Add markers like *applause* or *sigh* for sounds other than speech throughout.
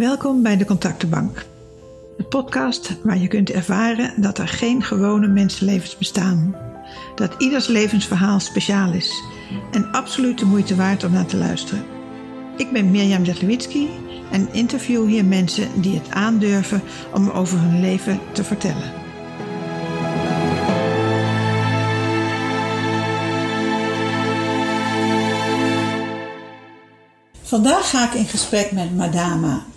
Welkom bij de Contactenbank. De podcast waar je kunt ervaren dat er geen gewone mensenlevens bestaan. Dat ieders levensverhaal speciaal is en absoluut de moeite waard om naar te luisteren. Ik ben Mirjam Zetlewitzki en interview hier mensen die het aandurven om over hun leven te vertellen. Vandaag ga ik in gesprek met Madama.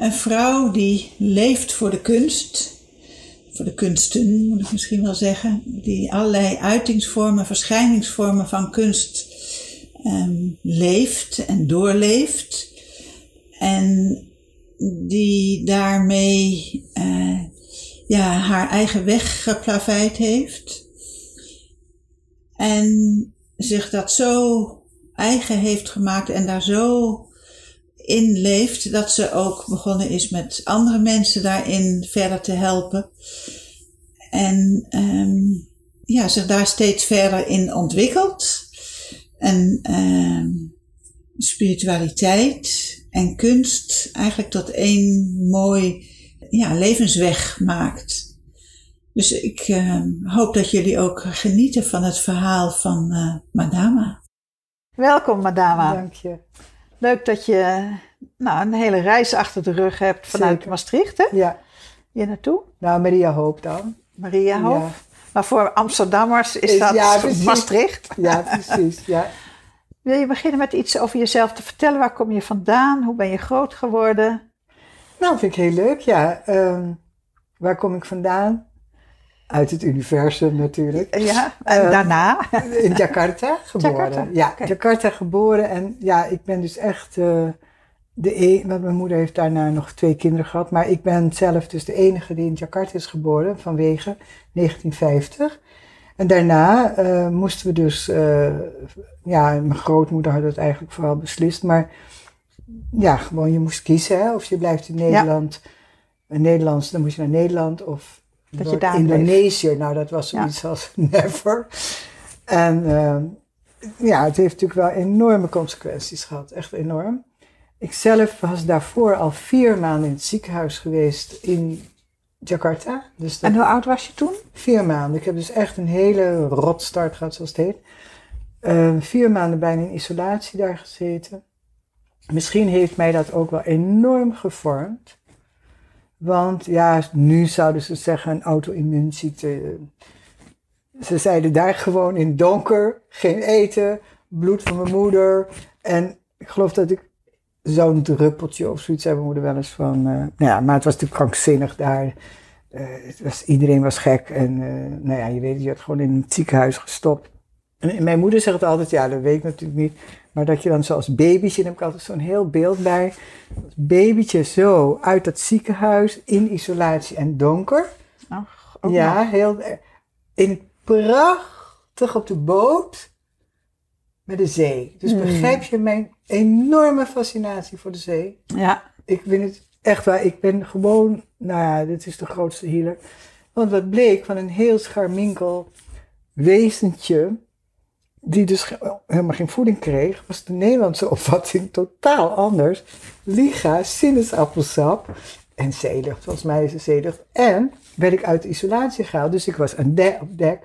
Een vrouw die leeft voor de kunst, voor de kunsten moet ik misschien wel zeggen, die allerlei uitingsvormen, verschijningsvormen van kunst um, leeft en doorleeft. En die daarmee uh, ja, haar eigen weg geplaveid heeft. En zich dat zo eigen heeft gemaakt en daar zo in leeft dat ze ook begonnen is met andere mensen daarin verder te helpen. En um, ja, zich daar steeds verder in ontwikkelt. En um, spiritualiteit en kunst eigenlijk tot één mooi ja, levensweg maakt. Dus ik uh, hoop dat jullie ook genieten van het verhaal van uh, Madama. Welkom, Madama. Dank je. Leuk dat je nou, een hele reis achter de rug hebt vanuit Maastricht, hè? Ja. Hier naartoe? Nou, Maria Hoop dan. Maria Hoop. Ja. Maar voor Amsterdammers is dat ja, Maastricht. Ja, precies. Ja. *laughs* Wil je beginnen met iets over jezelf te vertellen? Waar kom je vandaan? Hoe ben je groot geworden? Nou, vind ik heel leuk, ja. Um, waar kom ik vandaan? Uit het universum natuurlijk. Ja, en uh, daarna? In Jakarta geboren. Jakarta. Ja, okay. Jakarta geboren. En ja, ik ben dus echt uh, de een, want mijn moeder heeft daarna nog twee kinderen gehad. Maar ik ben zelf dus de enige die in Jakarta is geboren vanwege 1950. En daarna uh, moesten we dus, ja, mijn grootmoeder had het eigenlijk vooral beslist. Maar ja, gewoon je moest kiezen hè, of je blijft in Nederland. Ja. Nederlands, dan moest je naar Nederland of dat je daar Indonesië, bleef. nou dat was zoiets ja. als *laughs* never. En uh, ja, het heeft natuurlijk wel enorme consequenties gehad, echt enorm. Ik zelf was daarvoor al vier maanden in het ziekenhuis geweest in Jakarta. Dus en hoe oud was je toen? Vier maanden. Ik heb dus echt een hele rotstart gehad, zoals het heet. Uh, vier maanden bijna in isolatie daar gezeten. Misschien heeft mij dat ook wel enorm gevormd. Want ja, nu zouden ze zeggen een auto-immuunziekte. Ze zeiden daar gewoon in donker, geen eten, bloed van mijn moeder. En ik geloof dat ik zo'n druppeltje of zoiets hebben moeder wel eens van. Uh, nou ja, maar het was natuurlijk krankzinnig daar. Uh, het was, iedereen was gek en uh, nou ja, je weet, je had gewoon in het ziekenhuis gestopt. En mijn moeder zegt altijd, ja, dat weet ik natuurlijk niet. Maar dat je dan zoals babytje, daar heb ik altijd zo'n heel beeld bij. Als babytje zo uit dat ziekenhuis in isolatie en donker. Ach, ja, heel. In prachtig op de boot met de zee. Dus hmm. begrijp je mijn enorme fascinatie voor de zee? Ja. Ik vind het echt waar. Ik ben gewoon, nou ja, dit is de grootste healer. Want wat bleek van een heel scharminkel wezentje die dus helemaal geen voeding kreeg, was de Nederlandse opvatting totaal anders. Liga, sinaasappelsap en zeelucht. Volgens mij is het zeelucht. En werd ik uit de isolatie gehaald, dus ik was aan dek, op dek.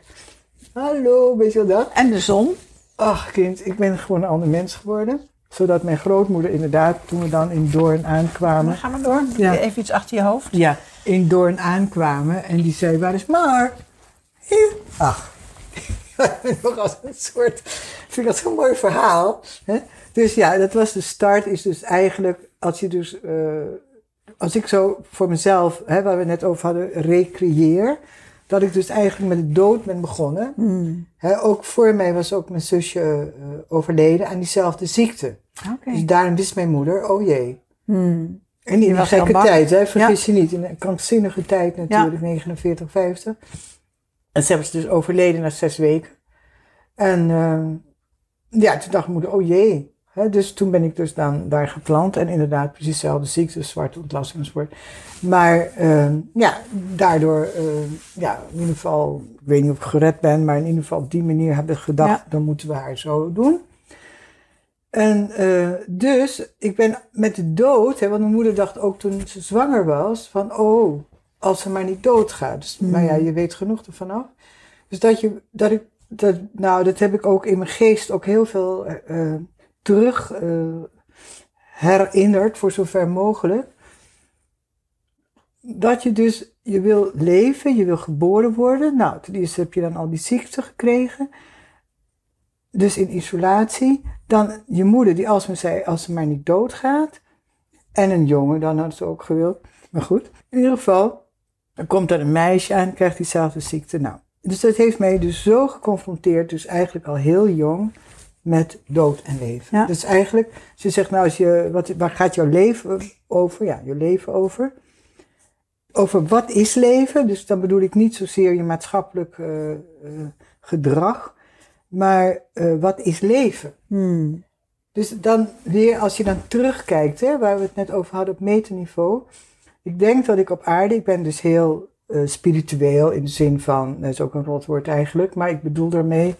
Hallo, weet je dat? En de zon? Ach kind, ik ben gewoon een ander mens geworden. Zodat mijn grootmoeder inderdaad, toen we dan in Doorn aankwamen... Dan gaan we door. Ja. Even iets achter je hoofd. Ja, in Doorn aankwamen en die zei, waar is Maar? Hier. Ach, *laughs* nog als een soort, vind ik dat zo'n mooi verhaal. Hè? Dus ja, dat was de start, is dus eigenlijk, als je dus, uh, als ik zo voor mezelf, hè, waar we net over hadden, recreëer, dat ik dus eigenlijk met de dood ben begonnen. Mm. Hè, ook voor mij was ook mijn zusje uh, overleden aan diezelfde ziekte. Okay. Dus daarom wist mijn moeder, oh jee. Mm. En in een gekke tijd, hè, vergis ja. je niet, in een krankzinnige tijd natuurlijk, ja. 49, 50. En ze was dus overleden na zes weken. En uh, ja, toen dacht moeder, oh jee. He, dus toen ben ik dus dan daar geplant. En inderdaad, precies dezelfde ziekte, zwarte ontlasting enzovoort. Maar uh, ja, daardoor, uh, ja, in ieder geval, ik weet niet of ik gered ben, maar in ieder geval op die manier heb ik gedacht, ja. dan moeten we haar zo doen. En uh, dus, ik ben met de dood, hè, want mijn moeder dacht ook toen ze zwanger was, van oh, als ze maar niet doodgaat. Dus, Maar ja, je weet genoeg ervan af. Dus dat je, dat ik, dat, nou, dat heb ik ook in mijn geest ook heel veel uh, terug uh, herinnerd, voor zover mogelijk. Dat je dus, je wil leven, je wil geboren worden. Nou, ten eerste heb je dan al die ziekte gekregen. Dus in isolatie. Dan je moeder die als zei, als ze maar niet doodgaat. En een jongen, dan had ze ook gewild. Maar goed, in ieder geval, dan komt er een meisje aan, krijgt diezelfde ziekte. Nou, dus dat heeft mij dus zo geconfronteerd, dus eigenlijk al heel jong, met dood en leven. Ja. Dus eigenlijk, ze zegt nou, als je, wat, waar gaat jouw leven over? Ja, je leven over. Over wat is leven? Dus dan bedoel ik niet zozeer je maatschappelijk uh, uh, gedrag, maar uh, wat is leven? Hmm. Dus dan weer, als je dan terugkijkt, hè, waar we het net over hadden op metaniveau. Ik denk dat ik op aarde, ik ben dus heel uh, spiritueel in de zin van, dat is ook een rotwoord eigenlijk, maar ik bedoel daarmee,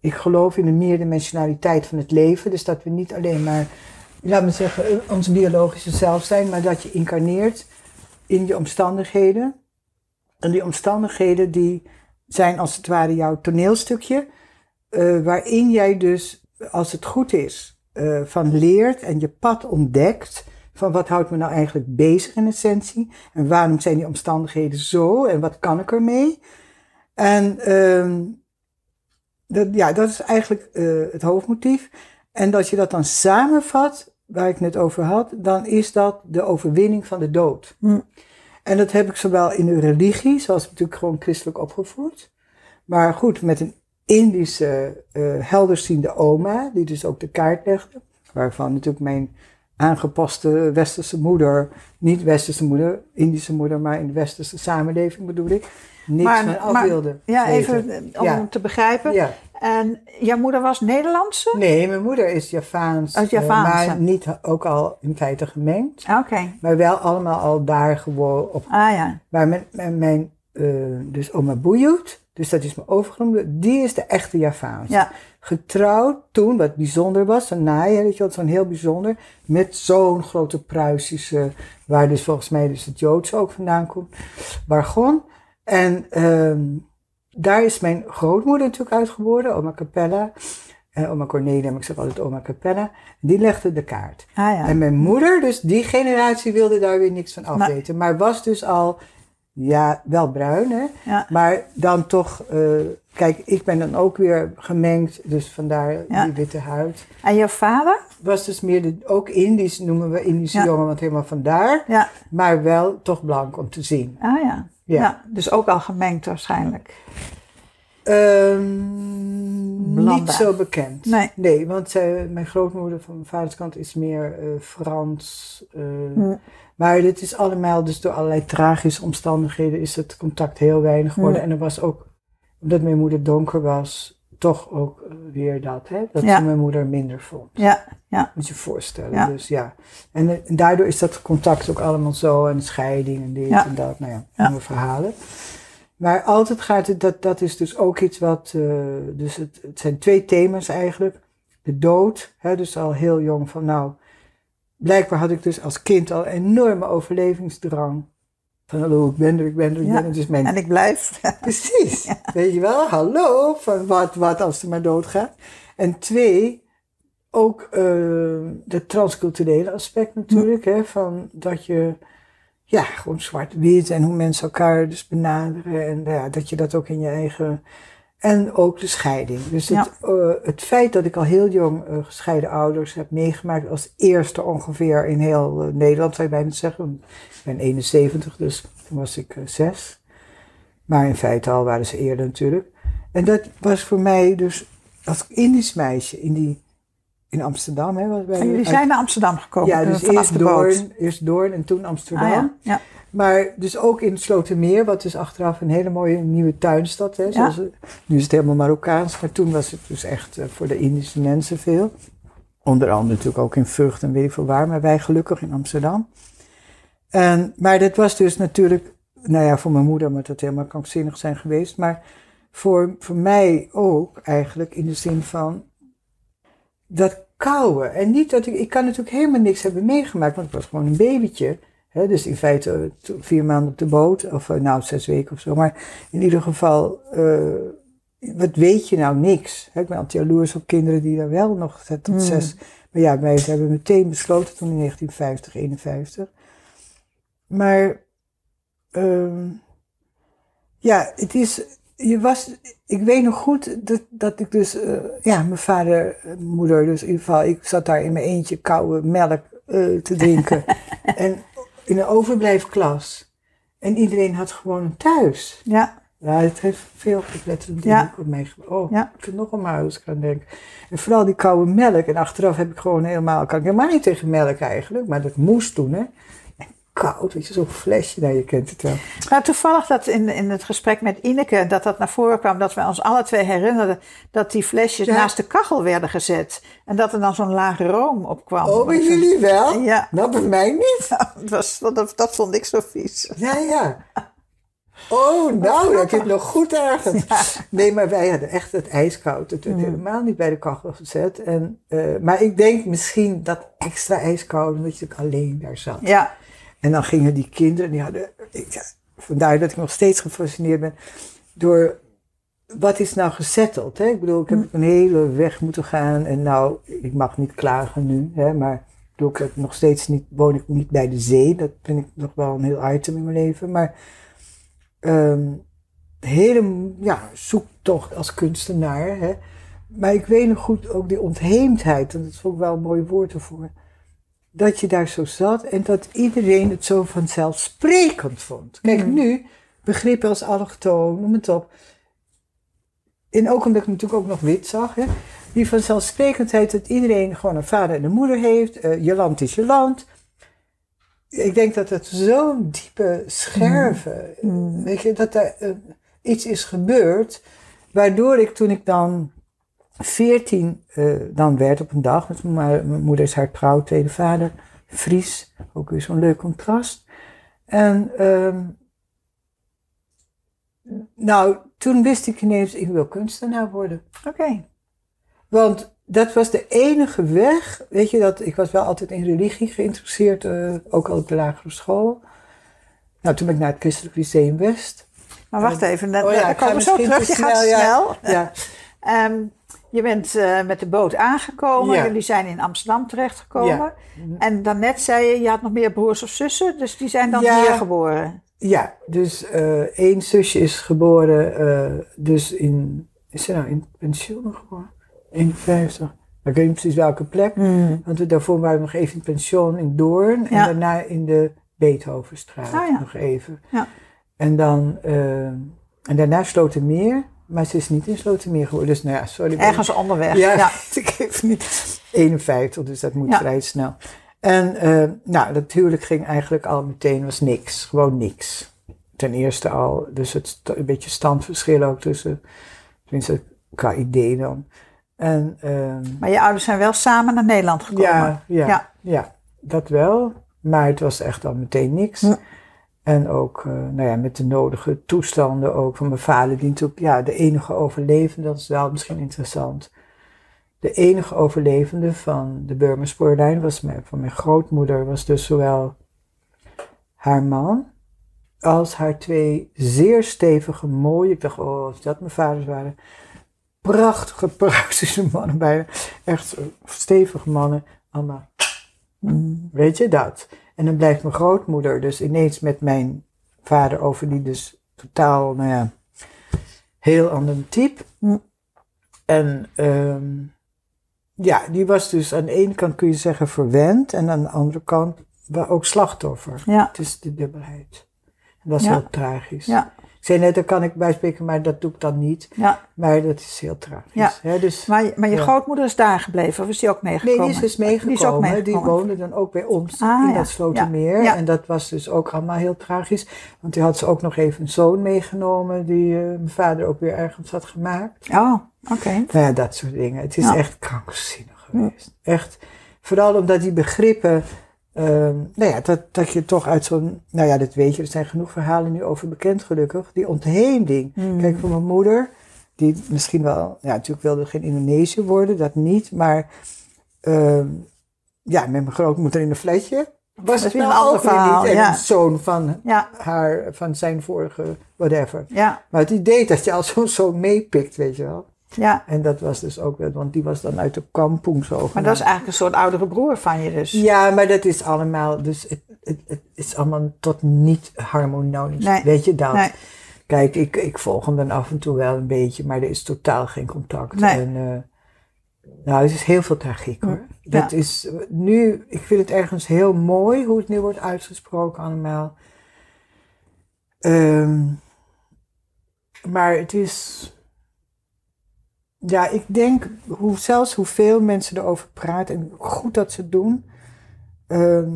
ik geloof in de meerdimensionaliteit van het leven. Dus dat we niet alleen maar, laat me zeggen, ons biologische zelf zijn, maar dat je incarneert in je omstandigheden. En die omstandigheden die zijn als het ware jouw toneelstukje, uh, waarin jij dus, als het goed is, uh, van leert en je pad ontdekt van wat houdt me nou eigenlijk bezig in essentie en waarom zijn die omstandigheden zo en wat kan ik ermee. En um, dat, ja, dat is eigenlijk uh, het hoofdmotief. En als je dat dan samenvat, waar ik net over had, dan is dat de overwinning van de dood. Hm. En dat heb ik zowel in de religie, zoals natuurlijk gewoon christelijk opgevoed, maar goed, met een Indische uh, helderziende oma, die dus ook de kaart legde, waarvan natuurlijk mijn aangepaste westerse moeder, niet westerse moeder, Indische moeder, maar in de westerse samenleving bedoel ik, niks maar, van af wilde. Ja, even om ja. te begrijpen. Ja. En jouw moeder was Nederlandse? Nee, mijn moeder is Javaans, oh, Javaanse. maar niet ook al in feite gemengd. Oké. Okay. Maar wel allemaal al daar gewoon op. Ah ja. Maar mijn, mijn, mijn uh, dus oma Boejoet, dus dat is mijn overgenomen, die is de echte Javaans. Ja. Getrouwd toen, wat bijzonder was, een naai, weet je wat, zo'n heel bijzonder, met zo'n grote Pruisische, waar dus volgens mij dus het Joodse ook vandaan komt, Bargon. En um, daar is mijn grootmoeder natuurlijk uitgeboren, oma Capella. Uh, oma Cornelia, maar ik zeg altijd oma Capella. Die legde de kaart. Ah, ja. En mijn moeder, dus die generatie, wilde daar weer niks van afweten. Maar, maar was dus al ja, wel bruin, hè? Ja. Maar dan toch, uh, kijk, ik ben dan ook weer gemengd, dus vandaar ja. die witte huid. En jouw vader? Was dus meer, de, ook Indisch, noemen we Indische Ja. jongen, want helemaal vandaar. Ja. Maar wel toch blank om te zien. Ah ja. Ja. Dus ook al gemengd waarschijnlijk. Ehm, niet zo bekend. Nee. Nee, want zij, mijn grootmoeder van mijn vaders kant is meer eh, Frans. eh, Hm. Maar dit is allemaal, dus door allerlei tragische omstandigheden is het contact heel weinig geworden. Ja. En er was ook, omdat mijn moeder donker was, toch ook eh, weer dat, hè? Dat Ja. mijn moeder minder vond. Ja, ja. Moet je je voorstellen. Ja. Dus ja. En, eh, en daardoor is dat contact ook allemaal zo. En scheiding en dit Ja. en dat. Nou ja, nieuwe verhalen. Maar altijd gaat het, dat, dat is dus ook iets wat, eh, dus het, het zijn twee thema's eigenlijk. De dood, hè, dus al heel jong van nou, blijkbaar had ik dus als kind al een enorme overlevingsdrang. Van hallo, ik ben er, ik ben er, ik Ja. ben er. Dus mijn En ik blijf. *laughs* Precies. Weet je wel, hallo, van wat, wat als ze maar doodgaat. En twee, ook uh, het transculturele aspect natuurlijk, hè, van dat je, ja, gewoon zwart-wit en hoe mensen elkaar dus benaderen en ja, dat je dat ook in je eigen, en ook de scheiding. Dus het, uh, het feit dat ik al heel jong uh, gescheiden ouders heb meegemaakt als eerste ongeveer in heel uh, Nederland, zou je bijna zeggen. Ik ben 71, dus toen was ik zes. Maar in feite al waren ze eerder natuurlijk. En dat was voor mij dus als Indisch meisje in, die, in Amsterdam. Hè, was bij, En jullie zijn naar Amsterdam gekomen ja, dus eerst. Doorn, eerst Doorn en toen Amsterdam. Ah, ja. Ja. Maar dus ook in het Slotermeer, wat dus achteraf een hele mooie nieuwe tuinstad is. Ja. Zoals, nu is het helemaal Marokkaans, maar toen was het dus echt uh, voor de Indische mensen veel. Onder andere natuurlijk ook in Vught en weet ik veel waar, maar wij gelukkig in Amsterdam. En, maar dat was dus natuurlijk, nou ja, voor mijn moeder moet dat helemaal krankzinnig zijn geweest. Maar voor, voor mij ook eigenlijk in de zin van, dat kauwen. En niet dat ik, ik kan natuurlijk helemaal niks hebben meegemaakt, want ik was gewoon een babytje. Dus in feite eh, vier maanden op de boot, of eh, nou zes weken of zo. Maar in ieder geval, uh, wat weet je nou niks? Hè, ik ben altijd jaloers op kinderen die daar wel nog tot mm. zes. Maar ja, wij hebben meteen besloten toen in 1950, 51. Maar uh, ja, het is, je was, ik weet nog goed dat, dat ik dus, uh, ja, mijn vader, moeder, dus in ieder geval, ik zat daar in mijn eentje koude melk uh, te drinken. *laughs* en in een overblijfklas. En iedereen had gewoon thuis. Ja. Ja, het heeft veel gepletterd ja. op mij. Oh, ja. ik heb nog een muis gaan denken. En vooral die koude melk. En achteraf heb ik gewoon helemaal, kan ik helemaal niet tegen melk eigenlijk. Maar dat moest toen, hè koud, weet je, zo'n flesje, nou je kent het wel. Nou, toevallig dat in, in het gesprek met Ineke, dat dat naar voren kwam, dat we ons alle twee herinnerden dat die flesjes naast de kachel werden gezet. En dat er dan zo'n lage room op kwam. Oh, bij jullie wel? Ja. Dat bij mij niet. dat, was, dat, dat vond ik zo vies. Ja, ja. Oh, nou, dat heb nog goed ergens. Nee, maar wij hadden echt het ijskoud. Het werd mm. helemaal niet bij de kachel gezet. En, uh, maar ik denk misschien dat extra ijskoud, omdat je alleen daar zat. Ja. En dan gingen die kinderen, die hadden, ik, vandaar dat ik nog steeds gefascineerd ben door wat is nou gezetteld. Hè? Ik bedoel, ik heb hm. een hele weg moeten gaan en nou, ik mag niet klagen nu, hè, maar ik bedoel, ik heb nog steeds niet, woon ik niet bij de zee. Dat vind ik nog wel een heel item in mijn leven. Maar um, hele ja, zoektocht als kunstenaar. Hè. Maar ik weet nog goed ook die ontheemdheid, en dat is ook wel een mooi woord ervoor dat je daar zo zat en dat iedereen het zo vanzelfsprekend vond. Kijk, mm. nu, begrippen als allochtoon, noem het op. En ook omdat ik natuurlijk ook nog wit zag, hè, die vanzelfsprekendheid dat iedereen gewoon een vader en een moeder heeft. Uh, je land is je land. Ik denk dat het zo'n diepe scherven, mm. mm. weet je, dat er uh, iets is gebeurd, waardoor ik toen ik dan 14 uh, dan werd op een dag, met mijn moeder is haar trouw, tweede vader, Fries, ook weer zo'n leuk contrast. En um, nou, toen wist ik ineens, ik wil kunstenaar worden. Oké. Want dat was de enige weg, weet je, dat ik was wel altijd in religie geïnteresseerd, uh, ook al op de lagere school. Nou, toen ben ik naar het Christelijk Lyceum West. Maar wacht even, dan, oh ja, komen we zo terug, je gaat snel. Ja. ja. um, *laughs* Je bent uh, met de boot aangekomen. Ja. Jullie zijn in Amsterdam terechtgekomen. Ja. En daarnet zei je, je had nog meer broers of zussen. Dus die zijn dan hier geboren. Ja, dus uh, één zusje is geboren uh, dus in... Is ze nou in pensioen geboren? 51. Ik weet niet precies welke plek. Mm. Want we, daarvoor waren we nog even in pensioen in Doorn. En daarna in de Beethovenstraat oh, nog even. En dan... en daarna Slotermeer. Maar ze is niet in Slotermeer geworden. Dus nou ja, sorry. Ergens onderweg. Ja, ja. *laughs* ik heb niet 51, dus dat moet ja. vrij snel. En uh, nou, dat huwelijk ging eigenlijk al meteen, was niks. Gewoon niks. Ten eerste al, dus het een beetje standverschil ook tussen, tenminste qua idee dan. En, uh, maar je ouders zijn wel samen naar Nederland gekomen? Ja, ja, ja. ja dat wel. Maar het was echt al meteen niks. Hm. En ook uh, nou ja, met de nodige toestanden ook van mijn vader, die natuurlijk ja, de enige overlevende, dat is wel misschien interessant. De enige overlevende van de Burmerspoorlijn was mijn, van mijn grootmoeder, was dus zowel haar man als haar twee zeer stevige, mooie, ik dacht, oh, als dat mijn vaders waren, prachtige, prachtige mannen bijna, echt stevige mannen, allemaal, mm, weet je dat? En dan blijft mijn grootmoeder dus ineens met mijn vader over, die dus totaal, nou ja, heel ander type. En um, ja, die was dus aan de ene kant kun je zeggen verwend en aan de andere kant ook slachtoffer. Ja. Het is de dubbelheid. En dat is heel tragisch. Ja. Ik zei net, daar kan ik bijspreken, maar dat doe ik dan niet. Ja. Maar dat is heel tragisch. Ja. dus, maar, maar je grootmoeder is daar gebleven, of is die ook meegekomen? Nee, die is dus meegekomen. Die, is ook meegekomen. die woonde dan ook bij ons ah, in dat Slotermeer. En dat was dus ook allemaal heel tragisch. Want die had ze ook nog even een zoon meegenomen, die uh, mijn vader ook weer ergens had gemaakt. Oh, oké. Okay. Nou ja, dat soort dingen. Het is echt krankzinnig geweest. Echt. Vooral omdat die begrippen Um, nou ja, dat, dat je toch uit zo'n, nou ja, dat weet je, er zijn genoeg verhalen nu over bekend gelukkig. Die ontheemding. Mm. Kijk, voor mijn moeder, die misschien wel, ja, natuurlijk wilde geen Indonesië worden, dat niet, maar ehm, ja, met mijn grootmoeder in een flatje. Was het weer wel een ander verhaal, niet. En ja. een zoon van Ja, haar, van zijn vorige whatever. ja, Maar het idee dat je al zo'n zoon meepikt, weet je wel. Ja. En dat was dus ook wel, want die was dan uit de kampong zo. Maar dat is eigenlijk een soort oudere broer van je dus. Ja, maar dat is allemaal, dus het, het, het is allemaal tot niet harmonisch. Nee. Weet je dat? Nee. Kijk, ik, ik volg hem dan af en toe wel een beetje, maar er is totaal geen contact. Nee. En, eh, nou, het is heel veel tragiek hoor. Ja. Dat is eh, nu, ik vind het ergens heel mooi hoe het nu wordt uitgesproken allemaal. Ehm, maar het is, ja, ik denk hoe, zelfs hoeveel mensen erover praten en goed dat ze het doen. Ehm,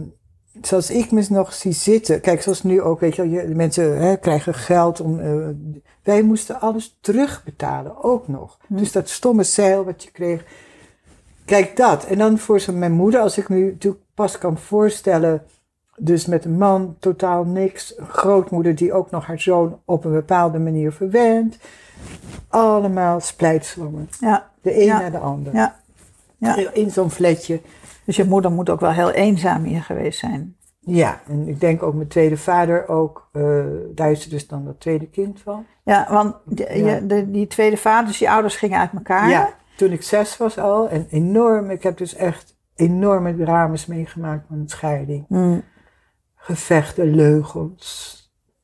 zoals ik me nog zie zitten. Kijk, zoals nu ook, weet je, de mensen hè, krijgen geld om. eh, wij moesten alles terugbetalen, ook nog. Hm. Dus dat stomme zeil wat je kreeg. Kijk dat. En dan voor zo mijn moeder, als ik nu natuurlijk pas kan voorstellen. Dus met een man totaal niks. Een grootmoeder die ook nog haar zoon op een bepaalde manier verwent. Allemaal splijtswammen. Ja, De een Ja. naar de ander. ja. Ja. In zo'n flatje. Dus je moeder moet ook wel heel eenzaam hier geweest zijn. Ja, en ik denk ook mijn tweede vader ook. eh, daar is dus dan dat tweede kind van. Ja, want die, Ja. je- de, die tweede vaders, je ouders gingen uit elkaar. Ja, toen ik zes was al. En enorm, ik heb dus echt enorme dramas meegemaakt van een scheiding. Hmm. Gevechten, leugens.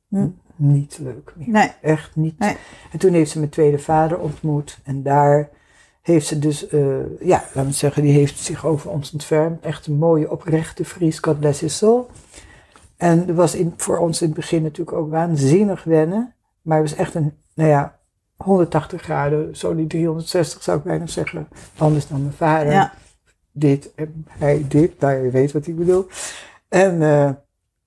Hm. Niet leuk meer. Nee, Echt niet. Nee. En toen heeft ze mijn tweede vader ontmoet. En daar heeft ze dus, eh, ja, laten we zeggen, die heeft zich over ons ontfermd. Echt een mooie, oprechte Fries, God bless his soul. En dat was in, voor ons in het begin natuurlijk ook waanzinnig wennen. Maar het was echt een, nou ja, 180 graden, zo die 360 zou ik bijna zeggen. Anders dan mijn vader. ja. Dit en hij dit, nou je weet wat ik bedoel. En eh,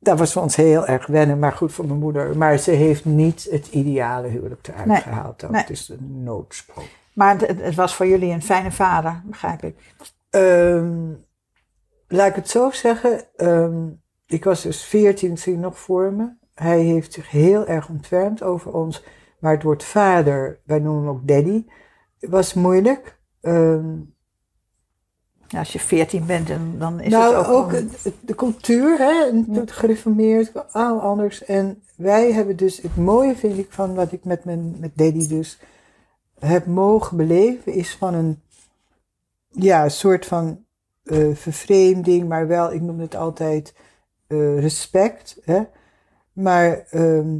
dat was voor ons heel erg wennen, maar goed voor mijn moeder. Maar ze heeft niet het ideale huwelijk eruit Nee, gehaald. Dat nee. is een noodsprong. Maar het, het was voor jullie een fijne vader, begrijp ik. Ehm, laat ik het zo zeggen. ehm, ik was dus 14, ik zie nog voor me. Hij heeft zich heel erg ontfermd over ons. Maar het woord vader, wij noemen hem ook daddy, was moeilijk. Ehm, Ja, als je veertien bent, en dan is nou, het ook... ook een- het- de cultuur, hè, gereformeerd, al anders. En wij hebben dus, het mooie vind ik van wat ik met, mijn, met Daddy dus heb mogen beleven, is van een, ja, een soort van eh, vervreemding, maar wel, ik noem het altijd eh, respect. Hè? Maar ehm,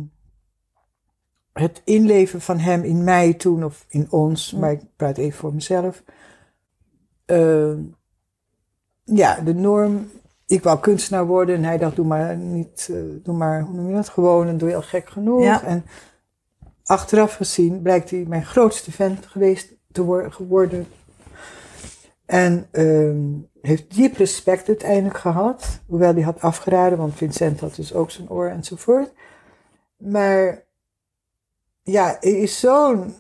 het inleven van hem in mij toen, of in ons, maar ik praat even voor mezelf. Ehm, ja, de norm. Ik wou kunstenaar worden en hij dacht, doe maar niet, eh, doe maar, hoe noem je dat, gewoon en doe je al gek genoeg. Ja. En achteraf gezien blijkt hij mijn grootste fan geweest te worden, geworden. En ehm, heeft diep respect uiteindelijk gehad, hoewel hij had afgeraden, want Vincent had dus ook zijn oor enzovoort. Maar ja, hij is zo'n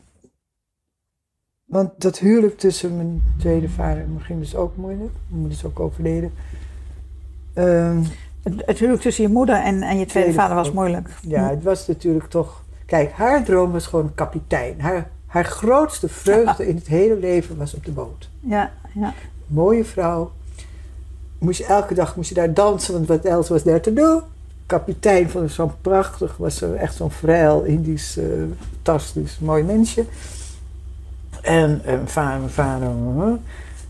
want dat huwelijk tussen mijn tweede vader en me ging dus ook moeilijk. Mijn moeder is ook overleden. Ehm, Het, het huwelijk tussen je moeder en, en je tweede Tweede vader was moeilijk. ja, het was natuurlijk toch... Kijk, haar droom was gewoon kapitein. Haar, haar grootste vreugde in het hele leven was op de boot. Ja, ja. Mooie vrouw. Moest je, elke dag moest je daar dansen, want wat else was daar te doen? Kapitein vond ik zo'n prachtig, was zo, echt zo'n vrij Indisch, eh, fantastisch, mooi mensje. En mijn vader, mijn vader.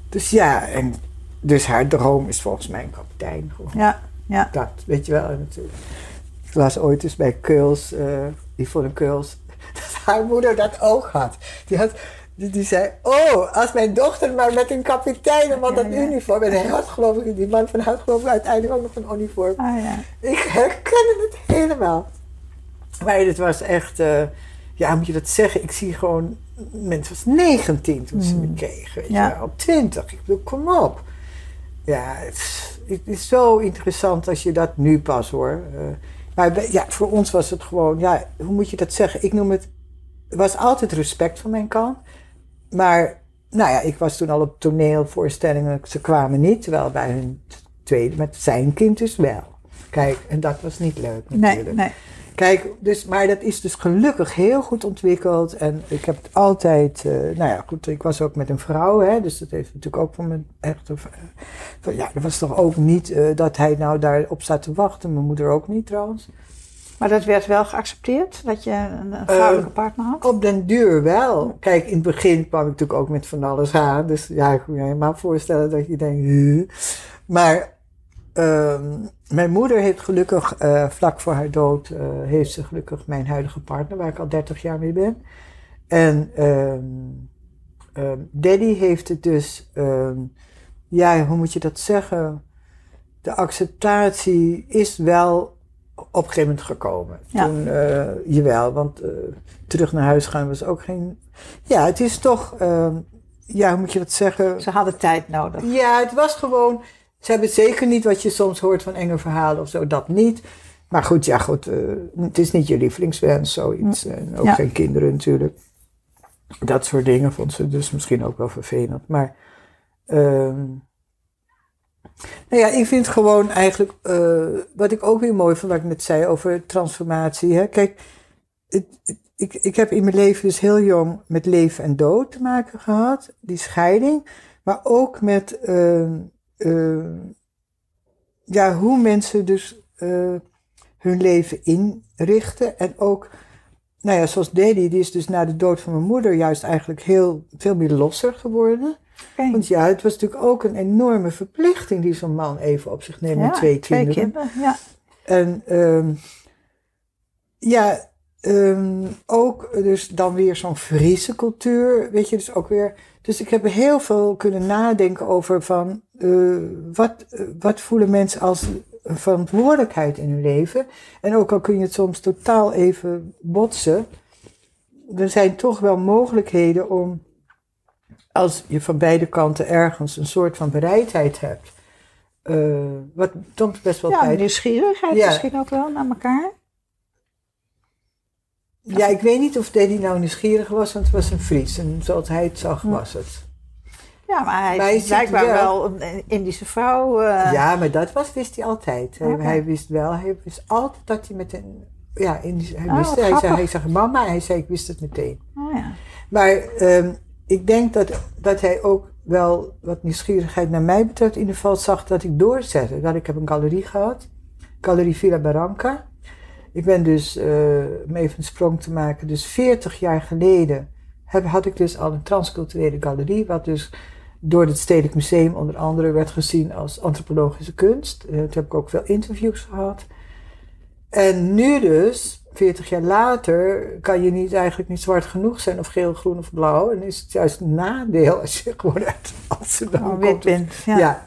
dus ja, en dus haar droom is volgens mij een kapitein. Gewoon. ja, ja. Dat, weet je wel. En ik las ooit eens bij Keuls, eh Yvonne Keuls, *laughs* dat haar moeder dat ook had. Die, had die, die zei, oh, als mijn dochter maar met een kapitein en wat Ja, dat ja. uniform. En hij had geloof ik, die man van had geloof ik uiteindelijk ook nog een uniform. Ah, ja. Ik herkende het helemaal. Maar het was echt, eh, ja, moet je dat zeggen? Ik zie gewoon, mensen was 19 toen ze me kregen, weet Mm. Ja. je wel, 20. Ik bedoel, kom op. Ja, het, is- het is zo interessant als je dat nu pas hoor. Eh, maar ja, voor ons was het gewoon, ja, hoe moet je dat zeggen? Ik noem het, er was altijd respect van mijn kant. Maar, nou ja, ik was toen al op toneelvoorstellingen, ze kwamen niet, terwijl bij hun tweede, met zijn kind dus wel. Kijk, en dat was niet leuk Nee, natuurlijk. nee. Kijk, dus, maar dat is dus gelukkig heel goed ontwikkeld. En ik heb het altijd, eh, nou ja, goed, ik was ook met een vrouw, hè, dus dat heeft natuurlijk ook van mijn echt. eh, van, ja, dat was toch ook niet eh, dat hij nou daarop staat te wachten. Mijn moeder ook niet trouwens. Maar dat werd wel geaccepteerd, dat je een, een vrouwelijke partner had? Op den duur wel. Kijk, in het begin kwam ik natuurlijk ook met van alles aan. Dus ja, ik kan me helemaal voorstellen dat je denkt, "Huh?" Maar ehm, mijn moeder heeft gelukkig, eh, vlak voor haar dood, eh, heeft ze gelukkig mijn huidige partner, waar ik al 30 jaar mee ben. En ehm, ehm, Daddy heeft het dus, ja, hoe moet je dat zeggen? De acceptatie is wel op een gegeven moment gekomen. Ja. Toen, eh, jawel, want terug naar huis gaan was ook geen. Ja, het is toch, ja, hoe moet je dat zeggen? Ze hadden tijd nodig. Ja, het was gewoon. Ze hebben zeker niet wat je soms hoort van enge verhalen of zo, dat niet. Maar goed, ja, goed. eh, het is niet je lievelingswens, zoiets. En ook Ja. geen kinderen natuurlijk. Dat soort dingen vond ze dus misschien ook wel vervelend. Maar. ehm, nou ja, ik vind gewoon eigenlijk. eh, wat ik ook weer mooi vond, wat ik net zei over transformatie. Hè? Kijk, het, het- ik, ik heb in mijn leven dus heel jong met leven en dood te maken gehad. Die scheiding. Maar ook met. ehm, ehm, ja, hoe mensen dus eh, hun leven inrichten. En ook, nou ja, zoals Daddy, die is dus na de dood van mijn moeder juist eigenlijk heel veel meer losser geworden. Want ja, het was natuurlijk ook een enorme verplichting die zo'n man even op zich neemt met twee kinderen. kinderen. Ja. En ehm, ja, ehm, ook dus dan weer zo'n Friese cultuur, weet je, dus ook weer. Dus ik heb heel veel kunnen nadenken over van eh, wat, wat voelen mensen als een verantwoordelijkheid in hun leven. En ook al kun je het soms totaal even botsen, er zijn toch wel mogelijkheden om, als je van beide kanten ergens een soort van bereidheid hebt, eh, wat soms best wel ja, nieuwsgierigheid Ja. misschien ook wel naar elkaar. Ja, ik weet niet of Daddy nou nieuwsgierig was, want het was een Fries. En zoals hij het zag, was het. Ja, maar hij Maar is blijkbaar wel- wel een Indische vrouw. eh, ja, maar dat was, wist hij altijd. Hij, wist wel, hij wist altijd dat hij met een... Ja, in die, hij Oh, wist. Hij zei, hij zag mama, hij zei, ik wist het meteen. oh ja. Maar ehm, ik denk dat, dat hij ook wel wat nieuwsgierigheid naar mij betreft in ieder geval zag dat ik doorzette. Dat ik heb een galerie gehad, Galerie Villa Barranca. Ik ben dus, eh, om even een sprong te maken, dus 40 jaar geleden heb, had ik dus al een transculturele galerie, wat dus door het Stedelijk Museum onder andere werd gezien als antropologische kunst. Toen heb ik ook veel interviews gehad. En nu dus, 40 jaar later, kan je niet, eigenlijk niet zwart genoeg zijn of geel, groen of blauw. En is het juist een nadeel als je *laughs* gewoon uit Amsterdam Oh, wit komt. bent. Ja. Ja.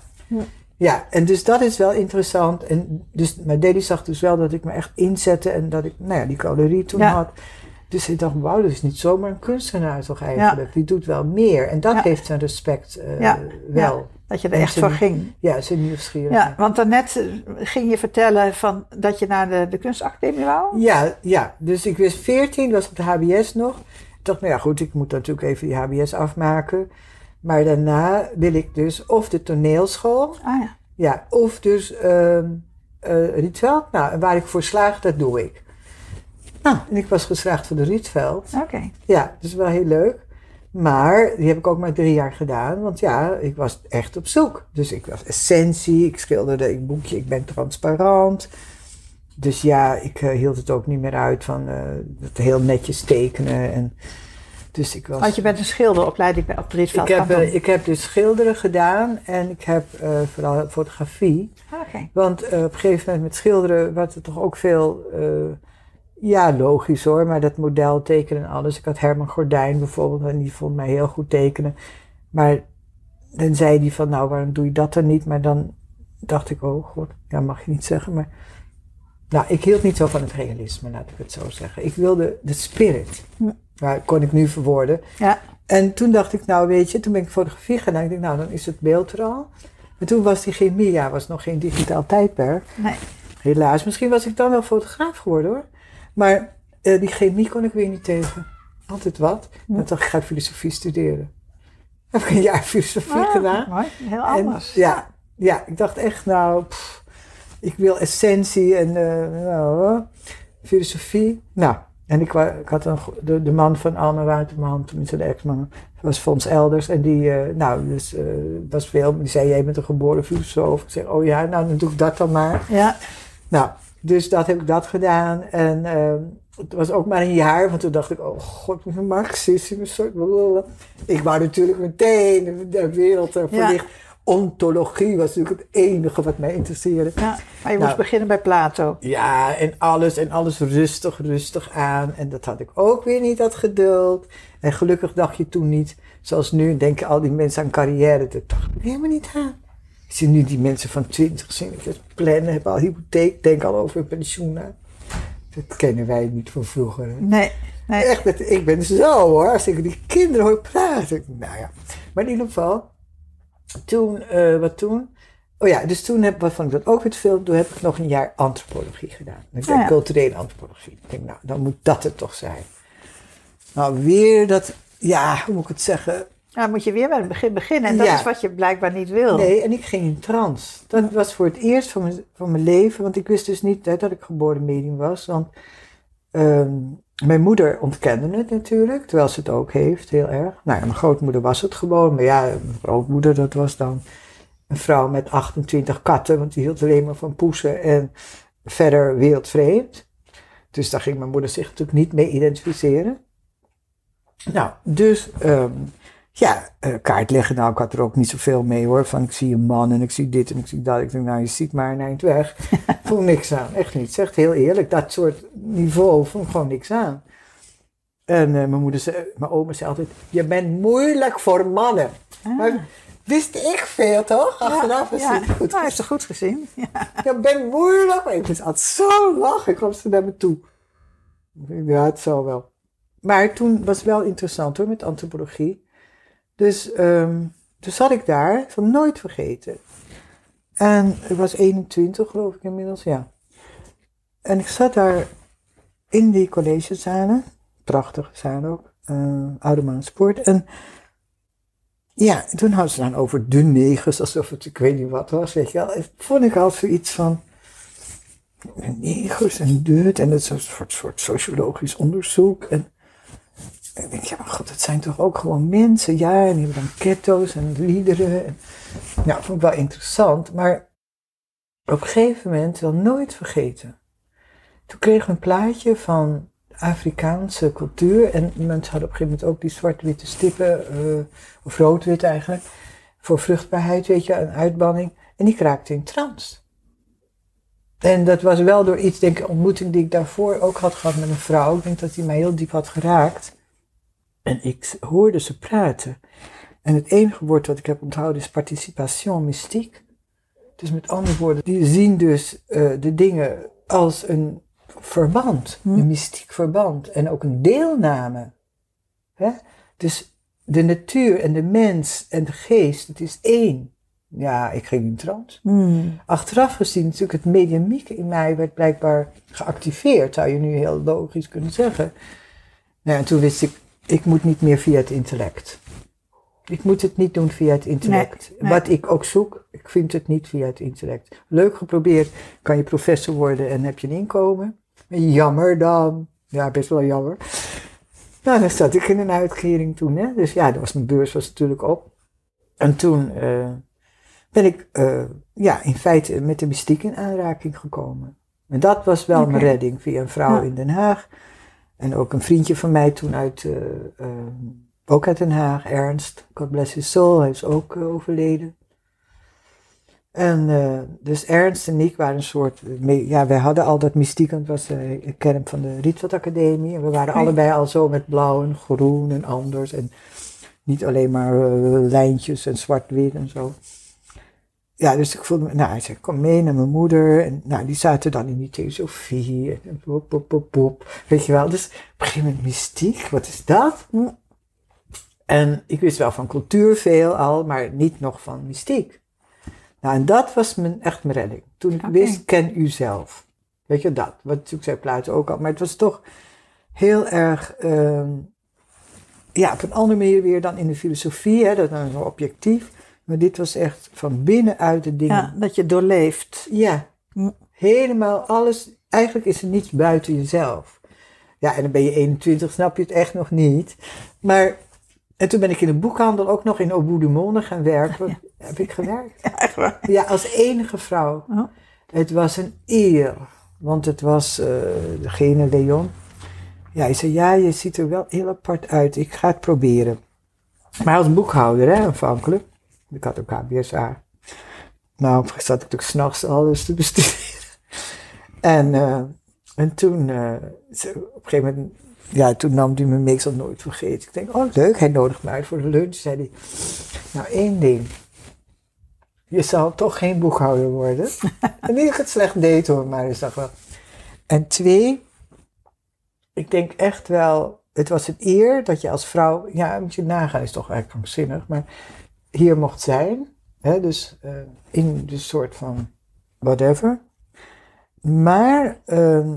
Ja. en dus dat is wel interessant. En dus, maar Daddy zag dus wel dat ik me echt inzette en dat ik nou ja, die galerie toen Ja. had. Dus ik dacht, wauw, dat is niet zomaar een kunstenaar toch eigenlijk. Die doet wel meer. En dat Ja. heeft zijn respect eh, wel. Dat je er En echt voor ging. Ja, zijn nieuwsgierigheid. Ja, want daarnet eh, ging je vertellen van dat je naar de, de kunstacademie wou. Ja, ja, dus ik was 14, was op de HBS nog. Ik dacht, nou ja, goed, ik moet natuurlijk even die HBS afmaken. Maar daarna wil ik dus of de toneelschool, Ah ja. ja, of dus ehm eh, Rietveld. Nou, waar ik voor slaag, dat doe ik. Nou, en ik was geslaagd voor de Rietveld. Oké. Ja, dus wel heel leuk. Maar die heb ik ook maar drie jaar gedaan, want ja, ik was echt op zoek. Dus ik was essentie, ik schilderde een boekje, ik ben transparant. Dus ja, ik eh, hield het ook niet meer uit van eh, het heel netjes tekenen. En, dus ik was... Want je bent een schilderopleiding bij op de Rietveld ik, heb, eh, ik heb dus schilderen gedaan en ik heb vooral fotografie. Oké. Want op een gegeven moment met schilderen werd het toch ook veel, ja logisch hoor, maar dat model tekenen en alles. Ik had Herman Gordijn bijvoorbeeld en die vond mij heel goed tekenen. Maar dan zei hij van nou waarom doe je dat dan niet? Maar dan dacht ik oh god, ja mag je niet zeggen. Maar nou ik hield niet zo van het realisme laat ik het zo zeggen. Ik wilde de spirit. Maar kon ik nu verwoorden. Ja. En toen dacht ik, nou weet je, toen ben ik fotografie gaan. En ik dacht, nou dan is het beeld er al. Maar toen was die chemie, ja, was nog geen digitaal tijdperk. Nee. Helaas, misschien was ik dan wel fotograaf geworden hoor. Maar eh, die chemie kon ik weer niet tegen. Altijd wat. Hm. Dan dacht ik, ga filosofie studeren. *laughs* Heb ik een jaar filosofie Ah, gedaan. Mooi. Heel En, anders. ja, ja, ik dacht echt, nou, pff, ik wil essentie en eh, nou, filosofie. Nou, en ik, had een, de, de man van Alma Waterman, tenminste de ex-man, was Fons Elders. En die, eh, nou, dus eh, was veel, die zei, jij bent een geboren filosoof. Ik zeg, oh ja, nou, dan doe ik dat dan maar. Ja, Nou, dus dat heb ik dat gedaan. En ehm, het was ook maar een jaar, want toen dacht ik, oh god, een marxisme, soort blablabla. Ik wou natuurlijk meteen de, wereld er Ja. verlicht. Ontologie was natuurlijk het enige wat mij interesseerde. ja. Maar je Nou. moest beginnen bij Plato. Ja, en alles en alles rustig, rustig aan. En dat had ik ook weer niet, dat geduld. En gelukkig dacht je toen niet, zoals nu, denken al die mensen aan carrière. Dat dacht ik helemaal niet aan. Ik zie nu die mensen van 20 zien, dat plannen, hebben al hypotheek, denken al over hun pensioen. na. Dat kennen wij niet van vroeger. hè. Nee, nee. Echt, dat, ik ben zo hoor, als ik die kinderen hoor praten. Nou ja, maar in ieder geval, toen, eh, wat toen? Oh ja, dus toen heb, wat vond ik dat ook weer te veel. Toen heb ik nog een jaar antropologie gedaan. Ik ben Ah, ja. culturele antropologie. Ik denk, nou, dan moet dat het toch zijn. Nou, weer dat, ja, hoe moet ik het zeggen? Ja, dan moet je weer bij het begin beginnen. En dat Ja. is wat je blijkbaar niet wil. Nee, en ik ging in trance. Dat was voor het eerst van mijn, van mijn leven, want ik wist dus niet hè, dat ik geboren medium was. Want ehm, mijn moeder ontkende het natuurlijk, terwijl ze het ook heeft, heel erg. Nou ja, mijn grootmoeder was het gewoon, maar ja, mijn grootmoeder, dat was dan een vrouw met 28 katten, want die hield alleen maar van poesen en verder wereldvreemd. Dus daar ging mijn moeder zich natuurlijk niet mee identificeren. Nou, dus ehm, ja, eh, kaart leggen, nou, ik had er ook niet zoveel mee hoor. Van ik zie een man en ik zie dit en ik zie dat. Ik denk, nou, je ziet maar een eind weg. *laughs* Voel niks aan, echt niet. Zegt heel eerlijk, dat soort niveau ik gewoon niks aan. En eh, mijn moeder zei, mijn oma zei altijd, je bent moeilijk voor mannen. Maar wist ik veel toch? Achteraf is Ah. ja. het goed. Nou, heeft ze goed gezien. Ja. Je bent moeilijk. Ik moest altijd zo lachen. Ik kwam ze naar me toe. Ja, het zal wel. Maar toen was het wel interessant hoor, met antropologie. Dus ehm toen zat ik daar, ik zal nooit vergeten. En ik was 21 geloof ik inmiddels, ja. En ik zat daar in die collegezalen, prachtige zaal ook, eh Oude Sport. En ja, en toen hadden ze dan over de negers, alsof het ik weet niet wat was, weet je wel. Vond ik al zoiets van, negers en dit, en het is een soort, soort sociologisch onderzoek. En ik denk, ja maar god, het zijn toch ook gewoon mensen, ja, en die hebben dan ketto's en liederen. En, ja, vond ik wel interessant, maar op een gegeven moment, wel nooit vergeten. Toen kregen we een plaatje van Afrikaanse cultuur. En mensen hadden op een gegeven moment ook die zwart-witte stippen, eh, of rood-wit eigenlijk, voor vruchtbaarheid, weet je, een uitbanning. En die kraakte in trance. En dat was wel door iets, denk ik, ontmoeting die ik daarvoor ook had gehad met een vrouw. Ik denk dat die mij heel diep had geraakt. En ik hoorde ze praten. En het enige woord wat ik heb onthouden is participation mystiek. Dus met andere woorden, die zien dus eh, de dingen als een verband, een mystiek verband en ook een deelname. Hè? Dus de natuur en de mens en de geest, het is één. Ja, ik ging in trance. Hmm. Achteraf gezien, natuurlijk, het mediumieke in mij werd blijkbaar geactiveerd, zou je nu heel logisch kunnen zeggen. Nou, en toen wist ik, ik moet niet meer via het intellect. Ik moet het niet doen via het intellect. nee. Wat ik ook zoek, ik vind het niet via het intellect. Leuk geprobeerd, kan je professor worden en heb je een inkomen. Jammer dan. Ja, best wel jammer. Nou, dan zat ik in een uitkering toen, hè. Dus ja, dat was mijn beurs was natuurlijk op. En toen eh, ben ik, eh, ja, in feite met de mystiek in aanraking gekomen. En dat was wel mijn redding via een vrouw Ja. in Den Haag. En ook een vriendje van mij toen uit, eh, eh, ook uit Den Haag, Ernst. God bless his soul, hij is ook eh, overleden. En dus Ernst en ik waren een soort, ja, wij hadden al dat mystiek, want het was een kern van de Rietveld Academie. En we waren allebei al zo met blauw en groen en anders. En niet alleen maar lijntjes en zwart-wit en zo. Ja, dus ik voelde me, nou, hij zei, kom mee naar mijn moeder. En nou, die zaten dan in die theosofie en pop, pop, pop, pop. Weet je wel, dus op een gegeven moment mystiek, wat is dat? Hm. En ik wist wel van cultuur veel al, maar niet nog van mystiek. Nou, en dat was mijn, echt mijn redding. Toen ik wist, ken u zelf. Weet je, dat. Wat natuurlijk zei Plato ook al. Maar het was toch heel erg, ehm, ja, op een andere manier weer dan in de filosofie. Hè, dat is objectief. Maar dit was echt van binnenuit de dingen. Ja, dat je doorleeft. Ja, helemaal alles eigenlijk is er niets buiten jezelf. Ja, en dan ben je 21, snap je het echt nog niet. Maar, en toen ben ik in de boekhandel ook nog in du Monde gaan werken. *laughs* Heb ik gewerkt? Ja, echt waar. Ja, als enige vrouw. Oh. Het was een eer, want het was eh, degene, Leon. Ja, hij zei, ja, je ziet er wel heel apart uit. Ik ga het proberen. Maar als boekhouder, hè, aanvankelijk. Ik had ook HBSA. Nou, zat ik natuurlijk s'nachts alles te bestuderen. En, eh, en toen, eh, op een gegeven moment, ja, toen nam hij me mee, ik zal nooit vergeten. Ik denk, oh leuk, hij nodigt me uit voor de lunch. Zei hij, nou één ding. Je zal toch geen boekhouder worden. *laughs* en niet dat ik het slecht deed hoor, maar is dat wel. En twee, ik denk echt wel, het was een eer dat je als vrouw, ja, moet je nagaan, is toch eigenlijk krankzinnig, maar hier mocht zijn. Hè, dus eh, in de soort van whatever. Maar ehm,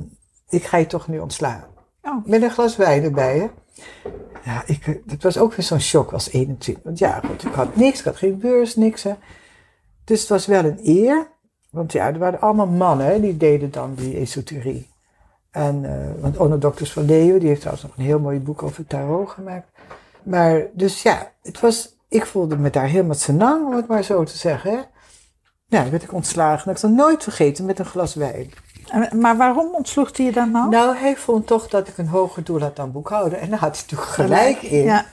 ik ga je toch nu ontslaan. Oh. Met een glas wijn erbij, hè. Ja, ik, eh, dat was ook weer zo'n shock als 21. Want ja, goed, ik had niks, ik had geen beurs, niks. Hè. Dus het was wel een eer. Want ja, er waren allemaal mannen, hè, die deden dan die esoterie. En, eh, want Onno Dokters van Leeuwen, die heeft trouwens nog een heel mooi boek over tarot gemaakt. Maar, dus ja, het was, ik voelde me daar helemaal senang, om het maar zo te zeggen. Hè. Ja, werd ik ontslagen. Dat ik zal nooit vergeten met een glas wijn. Maar waarom ontsloeg hij je dan nou? Nou, hij vond toch dat ik een hoger doel had dan boekhouden. En daar had hij natuurlijk gelijk in. Ja.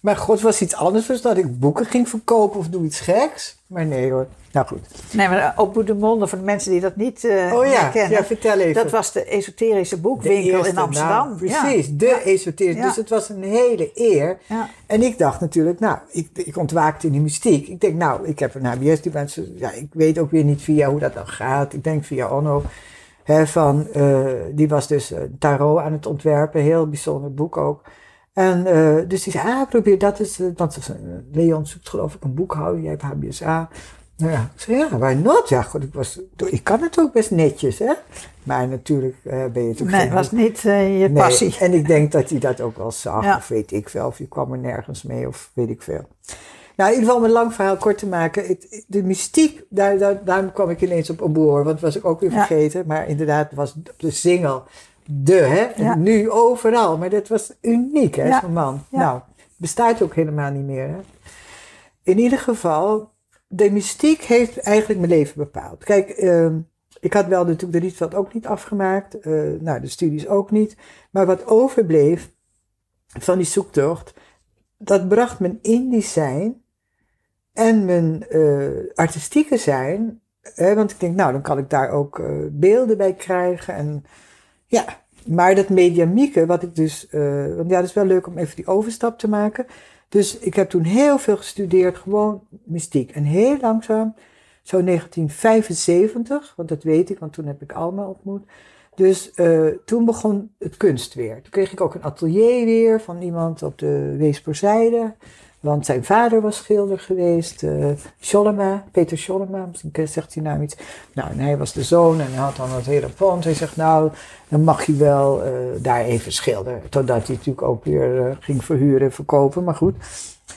Maar god, was iets anders dus dat ik boeken ging verkopen of doe iets geks. Maar nee hoor. Nou goed. Nee, maar op Bout de Monde, voor de mensen die dat niet eh, Oh ja, kennen. ja, vertel even. Dat was de esoterische boekwinkel eerste in Amsterdam. Precies, de esoterische. Dus het was een hele eer. Ja. En ik dacht natuurlijk, nou, ik, ik ontwaakte in die mystiek. Ik denk, nou, ik heb een HBS, die mensen, ja, ik weet ook weer niet via hoe dat dan gaat. Ik denk via Onno, hè, van, eh, die was dus tarot aan het ontwerpen, heel bijzonder boek ook. En eh, dus die zei, ah, probeer dat eens, eh, want eh, Leon zoekt geloof ik een boekhouder, jij hebt HBSA. Nou ja, ik zei, ja, why not? Ja, goed, ik, was, ik kan het ook best netjes, hè. Maar natuurlijk ben je natuurlijk Nee, het was niet je Nee, passie. En ik denk dat hij dat ook wel zag, Ja. of weet ik veel, of je kwam er nergens mee, of weet ik veel. Nou, in ieder geval om een lang verhaal kort te maken. Het, de mystiek, daar, daar, daarom kwam ik ineens op Oboor, want dat was ik ook weer Ja. vergeten. Maar inderdaad was de single de, hè. Ja. nu overal, maar dat was uniek, hè, Ja. zo'n man. Ja. Nou, bestaat ook helemaal niet meer, hè. In ieder geval, de mystiek heeft eigenlijk mijn leven bepaald. Kijk, ehm, ik had wel natuurlijk de Rietveld ook niet afgemaakt. eh, nou, de studies ook niet. Maar wat overbleef van die zoektocht, dat bracht mijn indisch zijn en mijn eh, artistieke zijn. Hè, want ik denk, nou, dan kan ik daar ook eh, beelden bij krijgen. En ja, maar dat mediamieke, wat ik dus, eh, want ja, dat is wel leuk om even die overstap te maken. Dus ik heb toen heel veel gestudeerd, gewoon mystiek. En heel langzaam, zo 1975, want dat weet ik, want toen heb ik Alma ontmoet. Dus eh, toen begon het kunst weer. Toen kreeg ik ook een atelier weer van iemand op de Weesperzijde. Want zijn vader was schilder geweest, Schollema, Peter Schollema, misschien zegt hij naam iets. Nou, en hij was de zoon en hij had dan het hele pand. Hij zegt, nou, dan mag je wel eh, daar even schilderen. Totdat hij natuurlijk ook weer eh, ging verhuren en verkopen, maar goed.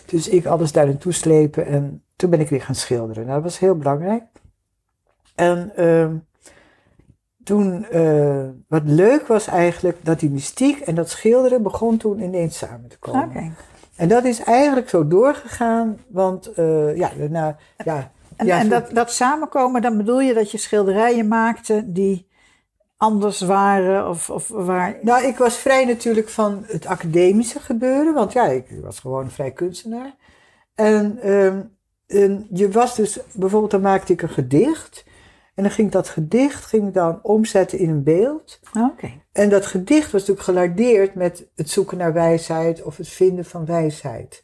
Dus ik alles daar naartoe slepen en toen ben ik weer gaan schilderen. Nou, dat was heel belangrijk. En ehm, toen, wat leuk was eigenlijk, dat die mystiek en dat schilderen begon toen ineens samen te komen. En dat is eigenlijk zo doorgegaan, want eh, ja, daarna, ja. En, ja, en dat, dat samenkomen, dan bedoel je dat je schilderijen maakte die anders waren of, of waar... Nou, ik was vrij natuurlijk van het academische gebeuren, want ja, ik was gewoon een vrij kunstenaar. En, ehm, en je was dus, bijvoorbeeld dan maakte ik een gedicht. En dan ging dat gedicht ging ik dan omzetten in een beeld. Oké. En dat gedicht was natuurlijk gelardeerd met het zoeken naar wijsheid of het vinden van wijsheid.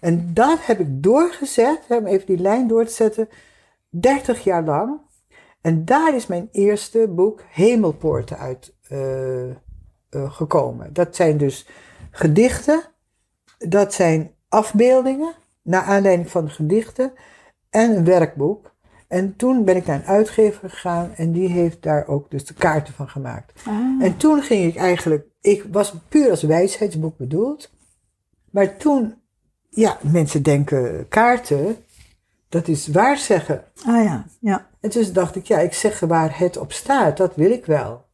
En dat heb ik doorgezet, hè, om even die lijn door te zetten, 30 jaar lang. En daar is mijn eerste boek Hemelpoorten uit eh, eh, gekomen. Dat zijn dus gedichten, dat zijn afbeeldingen, naar aanleiding van gedichten, en een werkboek. En toen ben ik naar een uitgever gegaan en die heeft daar ook dus de kaarten van gemaakt. Ah. En toen ging ik eigenlijk, ik was puur als wijsheidsboek bedoeld. Maar toen, ja, mensen denken kaarten. dat is waar zeggen. Ah ja, ja. En dus dacht ik, ja, ik zeg waar het op staat, dat wil ik wel.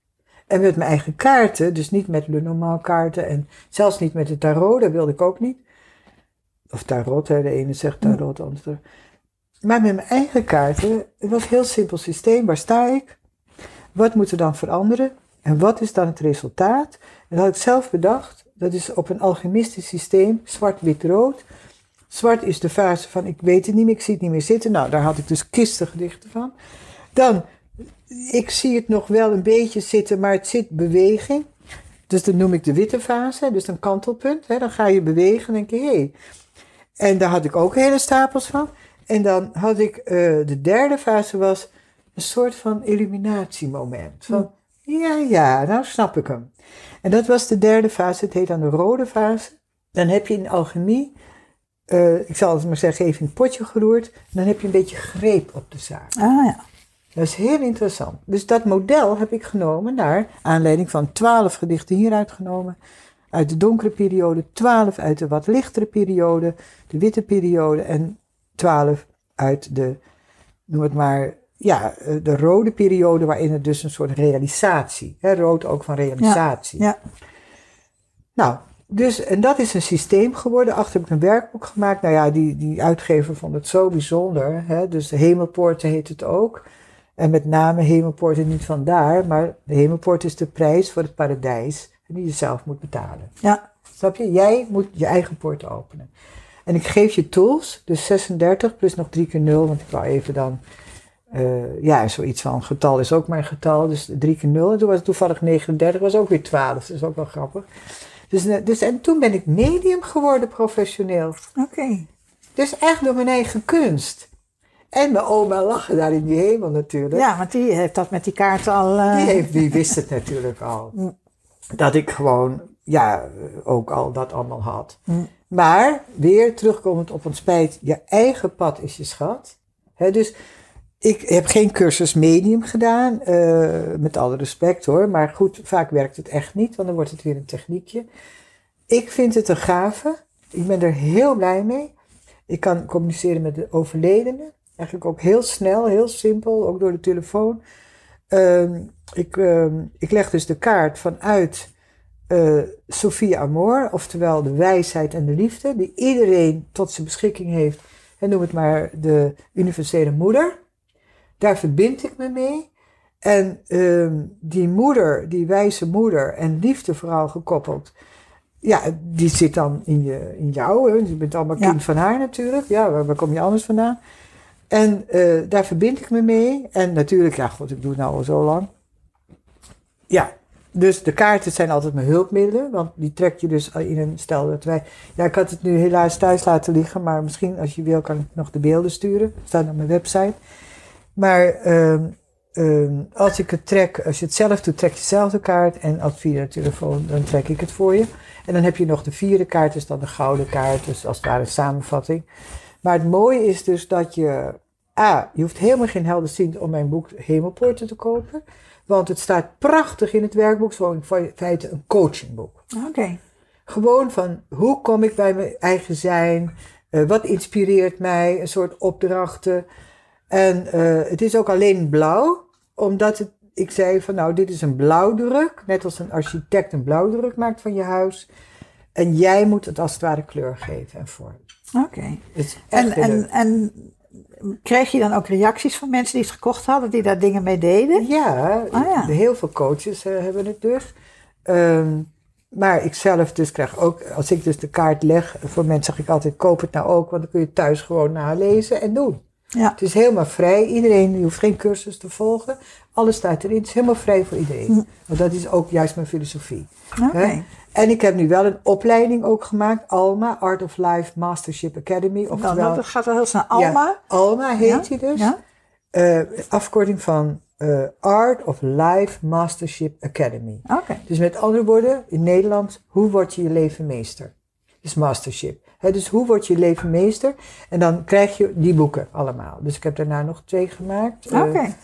En met mijn eigen kaarten, dus niet met Lenormand kaarten en zelfs niet met de tarot, dat wilde ik ook niet. Of tarot, hè, de ene zegt tarot, de andere. Maar met mijn eigen kaarten, het was een heel simpel systeem. Waar sta ik? Wat moet er dan veranderen? En wat is dan het resultaat? En dat had ik zelf bedacht. Dat is op een alchemistisch systeem, zwart-wit-rood. Zwart is de fase van ik weet het niet meer, ik zie het niet meer zitten. Nou, daar had ik dus kistengedichten van. Dan, ik zie het nog wel een beetje zitten, maar het zit beweging. Dus dat noem ik de witte fase, dus een kantelpunt. Hè. Dan ga je bewegen en denk je, hé. Hey. En daar had ik ook hele stapels van. En dan had ik, uh, de derde fase was een soort van illuminatiemoment. Van, ja, ja, nou snap ik hem. En dat was de derde fase, het heet dan de rode fase. Dan heb je in alchemie, uh, ik zal het maar zeggen, even in het potje geroerd. Dan heb je een beetje greep op de zaak. Ah ja. Dat is heel interessant. Dus dat model heb ik genomen naar aanleiding van twaalf gedichten hieruit genomen. Uit de donkere periode, twaalf uit de wat lichtere periode, de witte periode en twaalf uit de, noem het maar, ja, eh, de rode periode waarin het dus een soort realisatie, hè, rood ook van realisatie. Ja, ja. Nou, dus, en dat is een systeem geworden. Achter heb ik een werkboek gemaakt. Nou ja, die, die uitgever vond het zo bijzonder. Hè? Dus de Hemelpoorten heet het ook. En met name Hemelpoorten niet vandaar, maar de Hemelpoort is de prijs voor het paradijs die je zelf moet betalen. Ja. Snap je? Jij moet je eigen poort openen. En ik geef je tools, dus 36 plus nog 3 keer 0, want ik wou even dan, uh, ja, zoiets van getal is ook maar een getal, dus 3 keer 0. En toen was het toevallig 39, was ook weer 12, dat is ook wel grappig. Dus, dus en toen ben ik medium geworden professioneel. Oké. Okay. Dus echt door mijn eigen kunst. En mijn oma lachen daar in die hemel natuurlijk. Ja, want die heeft dat met die kaarten al... Uh... Die, heeft, die wist het *laughs* natuurlijk al. Dat ik gewoon, ja, ook al dat allemaal had. Mm. Maar weer terugkomend op ons spijt, je eigen pad is je schat. Dus ik heb geen cursus medium gedaan, uh, met alle respect hoor. Maar goed, vaak werkt het echt niet, want dan wordt het weer een techniekje. Ik vind het een gave. Ik ben er heel blij mee. Ik kan communiceren met de overledenen. Eigenlijk ook heel snel, heel simpel, ook door de telefoon. Uh, ik, uh, ik leg dus de kaart vanuit uh, Sophia Amor, oftewel de wijsheid en de liefde, die iedereen tot zijn beschikking heeft. En noem het maar de universele moeder. Daar verbind ik me mee. En uh, die moeder, die wijze moeder en liefde vooral gekoppeld, ja, die zit dan in, je, in jou. Hè? Je bent allemaal kind ja. van haar natuurlijk. Ja, waar, waar, kom je anders vandaan? En uh, daar verbind ik me mee. En natuurlijk, ja, god, ik doe het nou al zo lang. Ja, dus de kaarten zijn altijd mijn hulpmiddelen, want die trek je dus in een stel dat wij. Ja, ik had het nu helaas thuis laten liggen, maar misschien als je wil kan ik nog de beelden sturen. Dat staat op mijn website. Maar um, um, als ik het trek, als je het zelf doet, trek je zelf de kaart. En als via de telefoon, dan trek ik het voor je. En dan heb je nog de vierde kaart, dus dan de gouden kaart, dus als het ware een samenvatting. Maar het mooie is dus dat je. A, je hoeft helemaal geen helder zien om mijn boek Hemelpoorten te kopen. Want het staat prachtig in het werkboek, zo in feite een coachingboek. Oké. Okay. Gewoon van hoe kom ik bij mijn eigen zijn? Uh, wat inspireert mij? Een soort opdrachten. En uh, het is ook alleen blauw, omdat het, ik zei van nou, dit is een blauwdruk. Net als een architect een blauwdruk maakt van je huis. En jij moet het als het ware kleur geven en vormen. Oké. Okay. En, en, en kreeg je dan ook reacties van mensen die het gekocht hadden, die daar dingen mee deden? Ja, oh, ja. heel veel coaches uh, hebben het dus. Um, maar ik zelf dus krijg ook, als ik dus de kaart leg, voor mensen zeg ik altijd, koop het nou ook, want dan kun je thuis gewoon nalezen en doen. Ja. Het is helemaal vrij, iedereen, je hoeft geen cursus te volgen, alles staat erin, het is helemaal vrij voor iedereen. Hm. Want dat is ook juist mijn filosofie. Okay. En ik heb nu wel een opleiding ook gemaakt, ALMA, Art of Life Mastership Academy. Oftewel, nou, dat gaat wel heel snel. ALMA? Ja, ALMA heet ja? die dus. Ja? Uh, afkorting van uh, Art of Life Mastership Academy. Okay. Dus met andere woorden, in Nederland, hoe word je je leven meester? Dus mastership. He, dus hoe word je leven meester? En dan krijg je die boeken allemaal. Dus ik heb daarna nog twee gemaakt. Oké. Okay.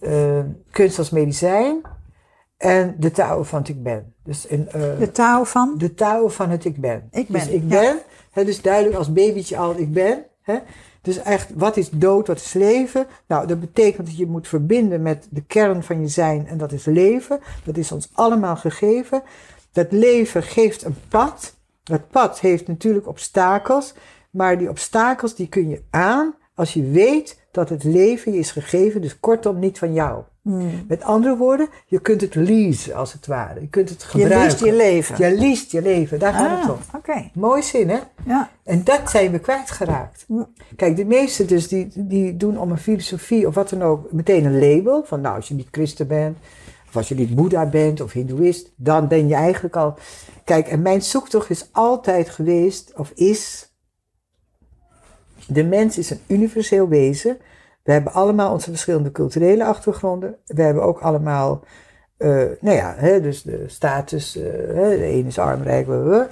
Uh, kunst als medicijn en de touw van het ik ben. Dus een, uh, de touw van? De touw van het ik ben. Ik ben. Dus ik ben, ja. hè, dus duidelijk als babytje al ik ben. Hè, Dus echt, wat is dood, wat is leven? Nou, dat betekent dat je moet verbinden met de kern van je zijn en dat is leven. Dat is ons allemaal gegeven. Dat leven geeft een pad. Dat pad heeft natuurlijk obstakels, maar die obstakels die kun je aan als je weet dat het leven je is gegeven, dus kortom niet van jou. Hmm. Met andere woorden, je kunt het leasen als het ware. Je kunt het gebruiken. Je liest je leven. Je leest je leven, daar gaat het Ah, om. oké. Mooi zin, hè? Ja. En dat zijn we kwijtgeraakt. Ja. Kijk, de meesten dus, die, die doen om een filosofie of wat dan ook meteen een label. Van nou, als je niet christen bent, of als je niet boeddha bent of hindoeïst, dan ben je eigenlijk al... Kijk, en mijn zoektocht is altijd geweest, of is... De mens is een universeel wezen. We hebben allemaal onze verschillende culturele achtergronden. We hebben ook allemaal, eh, nou ja, hè, dus de status, eh, hè, de ene is arm, rijk, blablabla.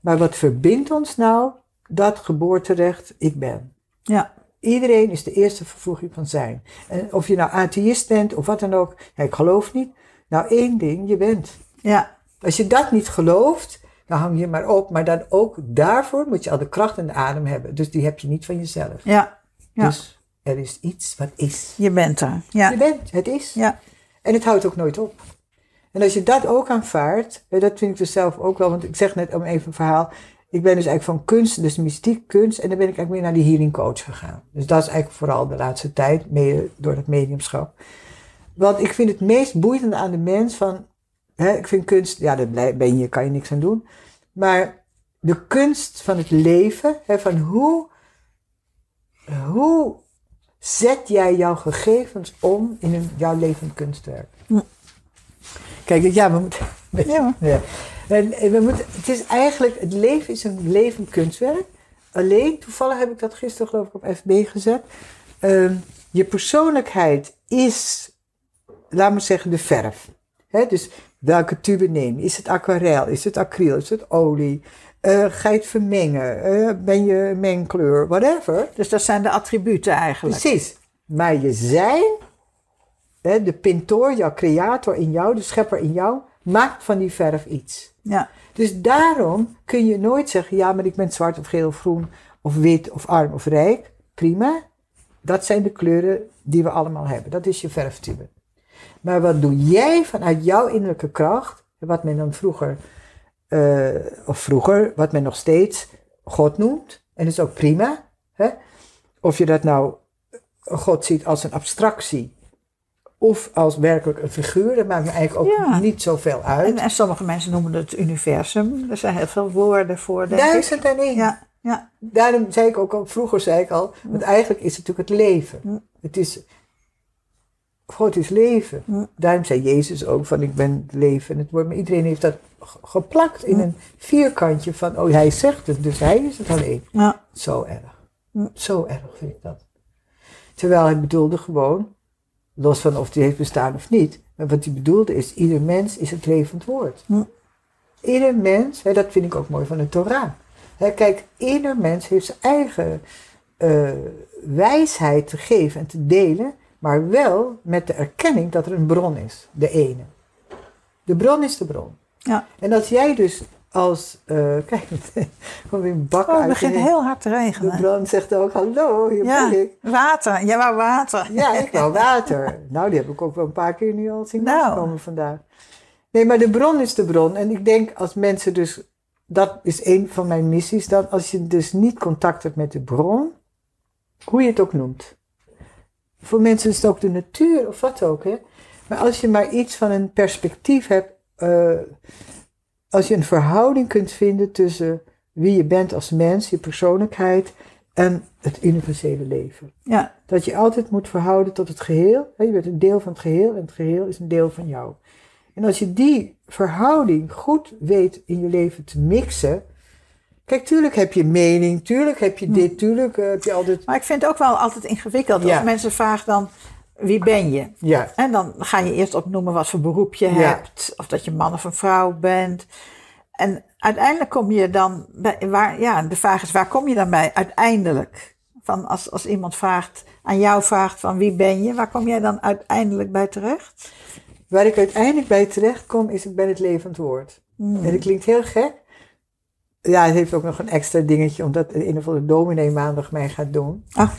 Maar wat verbindt ons nou? Dat geboorterecht, ik ben. Ja. Iedereen is de eerste vervoeging van zijn. En of je nou atheïst bent of wat dan ook, ja, ik geloof niet. Nou, één ding, je bent. Ja. Als je dat niet gelooft, dan hang je maar op. Maar dan ook daarvoor moet je al de kracht en de adem hebben. Dus die heb je niet van jezelf. Ja. Ja. Dus er is iets wat is. Je bent er. Ja. Je bent, het is. Ja. En het houdt ook nooit op. En als je dat ook aanvaardt, dat vind ik dus zelf ook wel, want ik zeg net om even een verhaal. Ik ben dus eigenlijk van kunst, dus mystiek kunst, en dan ben ik eigenlijk meer naar die healing coach gegaan. Dus dat is eigenlijk vooral de laatste tijd, mede door het mediumschap. Want ik vind het meest boeiende aan de mens van, hè, ik vind kunst, ja, dat blij- ben je, kan je niks aan doen. Maar de kunst van het leven, hè, van hoe, hoe zet jij jouw gegevens om in een, jouw levend kunstwerk? Kijk, ja, we moeten. Ja. Ja. En, we moeten, het is eigenlijk, het leven is een levend kunstwerk. Alleen, toevallig heb ik dat gisteren geloof ik op FB gezet. Ehm, je persoonlijkheid is, laat maar zeggen, de verf. Dus welke tube neem je? Is het aquarel? Is het acryl? Is het olie? Eh, ga je het vermengen? Eh, ben je een mengkleur? Whatever. Dus dat zijn de attributen eigenlijk. Precies. Maar je zijn, hè, de pintor, jouw creator in jou, de schepper in jou, maakt van die verf iets. Ja. Dus daarom kun je nooit zeggen, ja, maar ik ben zwart of geel of groen of wit of arm of rijk. Prima. Dat zijn de kleuren die we allemaal hebben. Dat is je verftube. Maar wat doe jij vanuit jouw innerlijke kracht, wat men dan vroeger, eh, of vroeger, wat men nog steeds God noemt, en dat is ook prima. Hè? Of je dat nou God ziet als een abstractie, of als werkelijk een figuur, dat maakt me eigenlijk ook Ja. niet zoveel uit. En, en sommige mensen noemen het universum. Er zijn heel veel woorden voor, denk. Duizend en één. Ja, ja, Daarom zei ik ook al, vroeger zei ik al, want eigenlijk is het natuurlijk het leven. Het is, God is leven. Daarom zei Jezus ook van ik ben het leven en het woord. Maar iedereen heeft dat geplakt in een vierkantje van, oh hij zegt het, dus hij is het alleen. ja. Zo erg. Zo erg vind ik dat. Terwijl hij bedoelde gewoon, los van of die heeft bestaan of niet, maar wat hij bedoelde is, ieder mens is het levend woord. Ieder mens, hè, dat vind ik ook mooi van de Torah. Hè, kijk, ieder mens heeft zijn eigen eh, wijsheid te geven en te delen, maar wel met de erkenning dat er een bron is, de ene. De bron is de bron. ja. En als jij dus als, eh, kijk, komt weer een bak Oh, het begint de- heel hard te de regenen. bron zegt ook, hallo, hier Ja, ben ik. water. Jij wou water. Ja, ik wou water. Nou, die heb ik ook wel een paar keer nu al zien Nou. langskomen vandaag. Nee, maar de bron is de bron. En ik denk als mensen dus, dat is een van mijn missies, dat als je dus niet contact hebt met de bron, hoe je het ook noemt. Voor mensen is het ook de natuur of wat ook, hè. Maar als je maar iets van een perspectief hebt, eh, als je een verhouding kunt vinden tussen wie je bent als mens, je persoonlijkheid en het universele leven. Ja, Dat je altijd moet verhouden tot het geheel. Hè, Je bent een deel van het geheel en het geheel is een deel van jou. En als je die verhouding goed weet in je leven te mixen. Kijk, tuurlijk heb je mening, tuurlijk heb je dit, tuurlijk eh, heb je altijd. maar ik vind het ook wel altijd ingewikkeld. Ja. Als mensen vragen dan, wie ben je? Ja, En dan ga je eerst opnoemen wat voor beroep je Ja. hebt. Of dat je man of een vrouw bent. En uiteindelijk kom je dan bij, waar, ja, de vraag is, waar kom je dan bij? Uiteindelijk. Van als, als iemand vraagt, aan jou vraagt van wie ben je, waar kom jij dan uiteindelijk bij terecht? waar ik uiteindelijk bij terecht kom, is ik ben het levend woord. En dat klinkt heel gek. Ja, het heeft ook nog een extra dingetje, omdat een of andere dominee maandag mij gaat doen. Ah.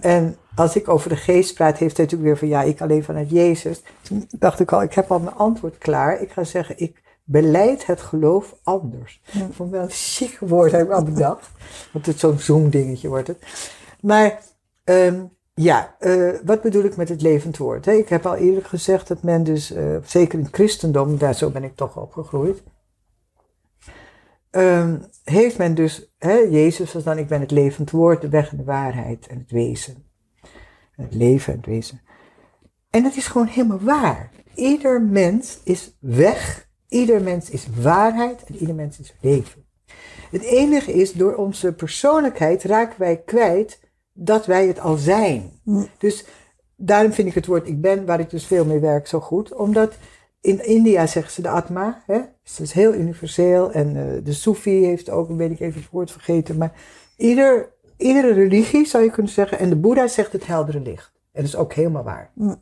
En als ik over de geest praat, heeft hij natuurlijk weer van, ja, ik alleen vanuit Jezus. Toen dacht ik al, ik heb al mijn antwoord klaar. Ik ga zeggen, ik beleid het geloof anders. Ja. Ik vond wel een chic woord, heb ik al bedacht. Want het zo'n zoom-dingetje wordt het. Maar ehm, ja, eh, wat bedoel ik met het levend woord? hè? Ik heb al eerlijk gezegd dat men dus, eh, zeker in het christendom, daar zo ben ik toch opgegroeid, ehm, heeft men dus, hè, Jezus was dan, ik ben het levend woord, de weg en de waarheid en het wezen. Het leven en het wezen. En dat is gewoon helemaal waar. Ieder mens is weg, ieder mens is waarheid en ieder mens is leven. Het enige is, door onze persoonlijkheid raken wij kwijt dat wij het al zijn. Mm. Dus daarom vind ik het woord ik ben, waar ik dus veel mee werk, zo goed. Omdat in India zeggen ze de Atma, hè? Dus dat is heel universeel. En eh, de Soefi heeft ook, weet ik even het woord vergeten, maar ieder, iedere religie zou je kunnen zeggen, en de Boeddha zegt het heldere licht. En dat is ook helemaal waar. Mm.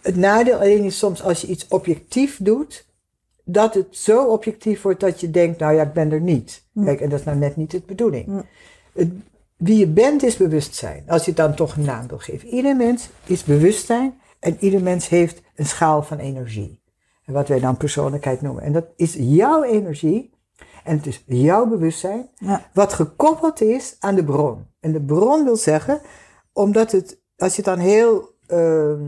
Het nadeel alleen is soms als je iets objectief doet, dat het zo objectief wordt dat je denkt, nou ja, ik ben er niet. Mm. Kijk, en dat is nou net niet de bedoeling. Mm. Het- wie je bent is bewustzijn, als je het dan toch een naam wil geven. Ieder mens is bewustzijn en ieder mens heeft een schaal van energie. Wat wij dan persoonlijkheid noemen. En dat is jouw energie en het is jouw bewustzijn, Ja. wat gekoppeld is aan de bron. En de bron wil zeggen, omdat het, als je het dan heel, ehm,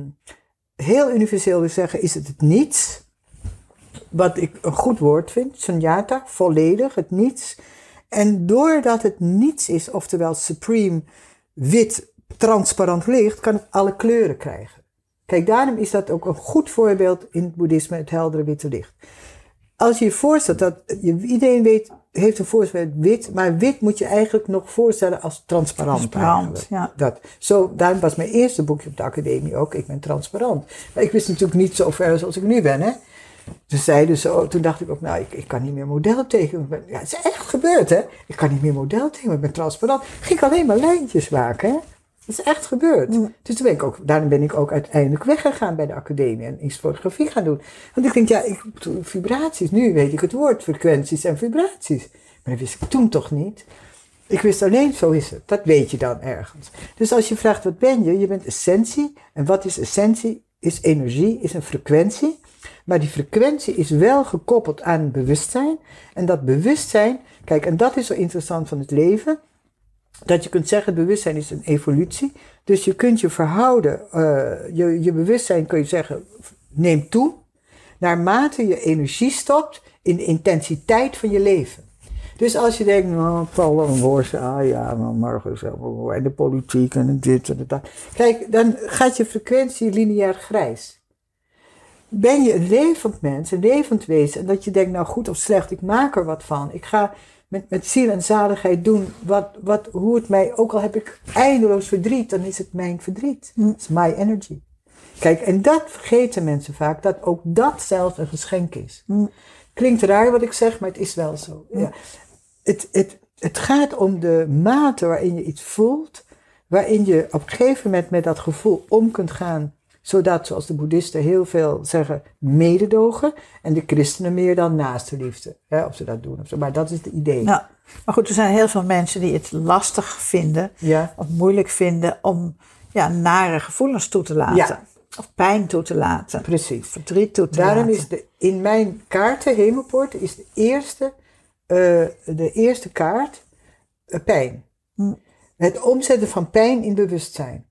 heel universeel wil zeggen, is het het niets. Wat ik een goed woord vind, sunyata, volledig, het niets. En doordat het niets is, oftewel supreme, wit, transparant licht, kan het alle kleuren krijgen. Kijk, daarom is dat ook een goed voorbeeld in het boeddhisme, het heldere witte licht. Als je je voorstelt dat, je, iedereen weet, heeft een voorstelling met wit, maar wit moet je eigenlijk nog voorstellen als transparant. Transparant, ja. Dat. Zo, daarom was mijn eerste boekje op de academie ook, ik ben transparant. Maar ik wist natuurlijk niet zo ver zoals ik nu ben, hè. Toen zeiden ze, oh, toen dacht ik ook, nou, ik, ik kan niet meer model tekenen. Ja, het is echt gebeurd, hè. Ik kan niet meer model tekenen, ik ben transparant. Ging ik alleen maar lijntjes maken, hè. Dat is echt gebeurd. Dus toen ben ik ook, daarom ben ik ook uiteindelijk weggegaan bij de academie en iets fotografie gaan doen. Want ik denk, ja, ik, vibraties, nu weet ik het woord, frequenties en vibraties. Maar dat wist ik toen toch niet. Ik wist alleen, zo is het. Dat weet je dan ergens. Dus als je vraagt, wat ben je? Je bent essentie. En wat is essentie? Is energie, is een frequentie. Maar die frequentie is wel gekoppeld aan bewustzijn. En dat bewustzijn, kijk, en dat is zo interessant van het leven. Dat je kunt zeggen, bewustzijn is een evolutie. Dus je kunt je verhouden, eh, je, je bewustzijn kun je zeggen, neemt toe. Naarmate je energie stopt in de intensiteit van je leven. Dus als je denkt, nou, het zal wel een ah ja, maar morgen en de politiek en dit en dat. Kijk, dan gaat je frequentie lineair grijs. Ben je een levend mens, een levend wezen, en dat je denkt, nou goed of slecht, ik maak er wat van. Ik ga met, met ziel en zaligheid doen wat, wat, hoe het mij, ook al heb ik eindeloos verdriet, dan is het mijn verdriet. Het is my energy. Kijk, en dat vergeten mensen vaak, dat ook dat zelf een geschenk is. Klinkt raar wat ik zeg, maar het is wel zo. Ja. Het, het, het gaat om de mate waarin je iets voelt, waarin je op een gegeven moment met dat gevoel om kunt gaan, zodat, zoals de boeddhisten heel veel zeggen, mededogen, en de christenen meer dan naaste liefde, hè, of ze dat doen of zo. Maar dat is het idee. Nou, maar goed, er zijn heel veel mensen die het lastig vinden Ja, of moeilijk vinden om ja, nare gevoelens toe te laten. Ja. Of pijn toe te laten. precies. Verdriet toe te Daarom laten. is de, in mijn kaarten, Hemelpoort, is de eerste, eh, de eerste kaart eh, pijn. Hm. Het omzetten van pijn in bewustzijn.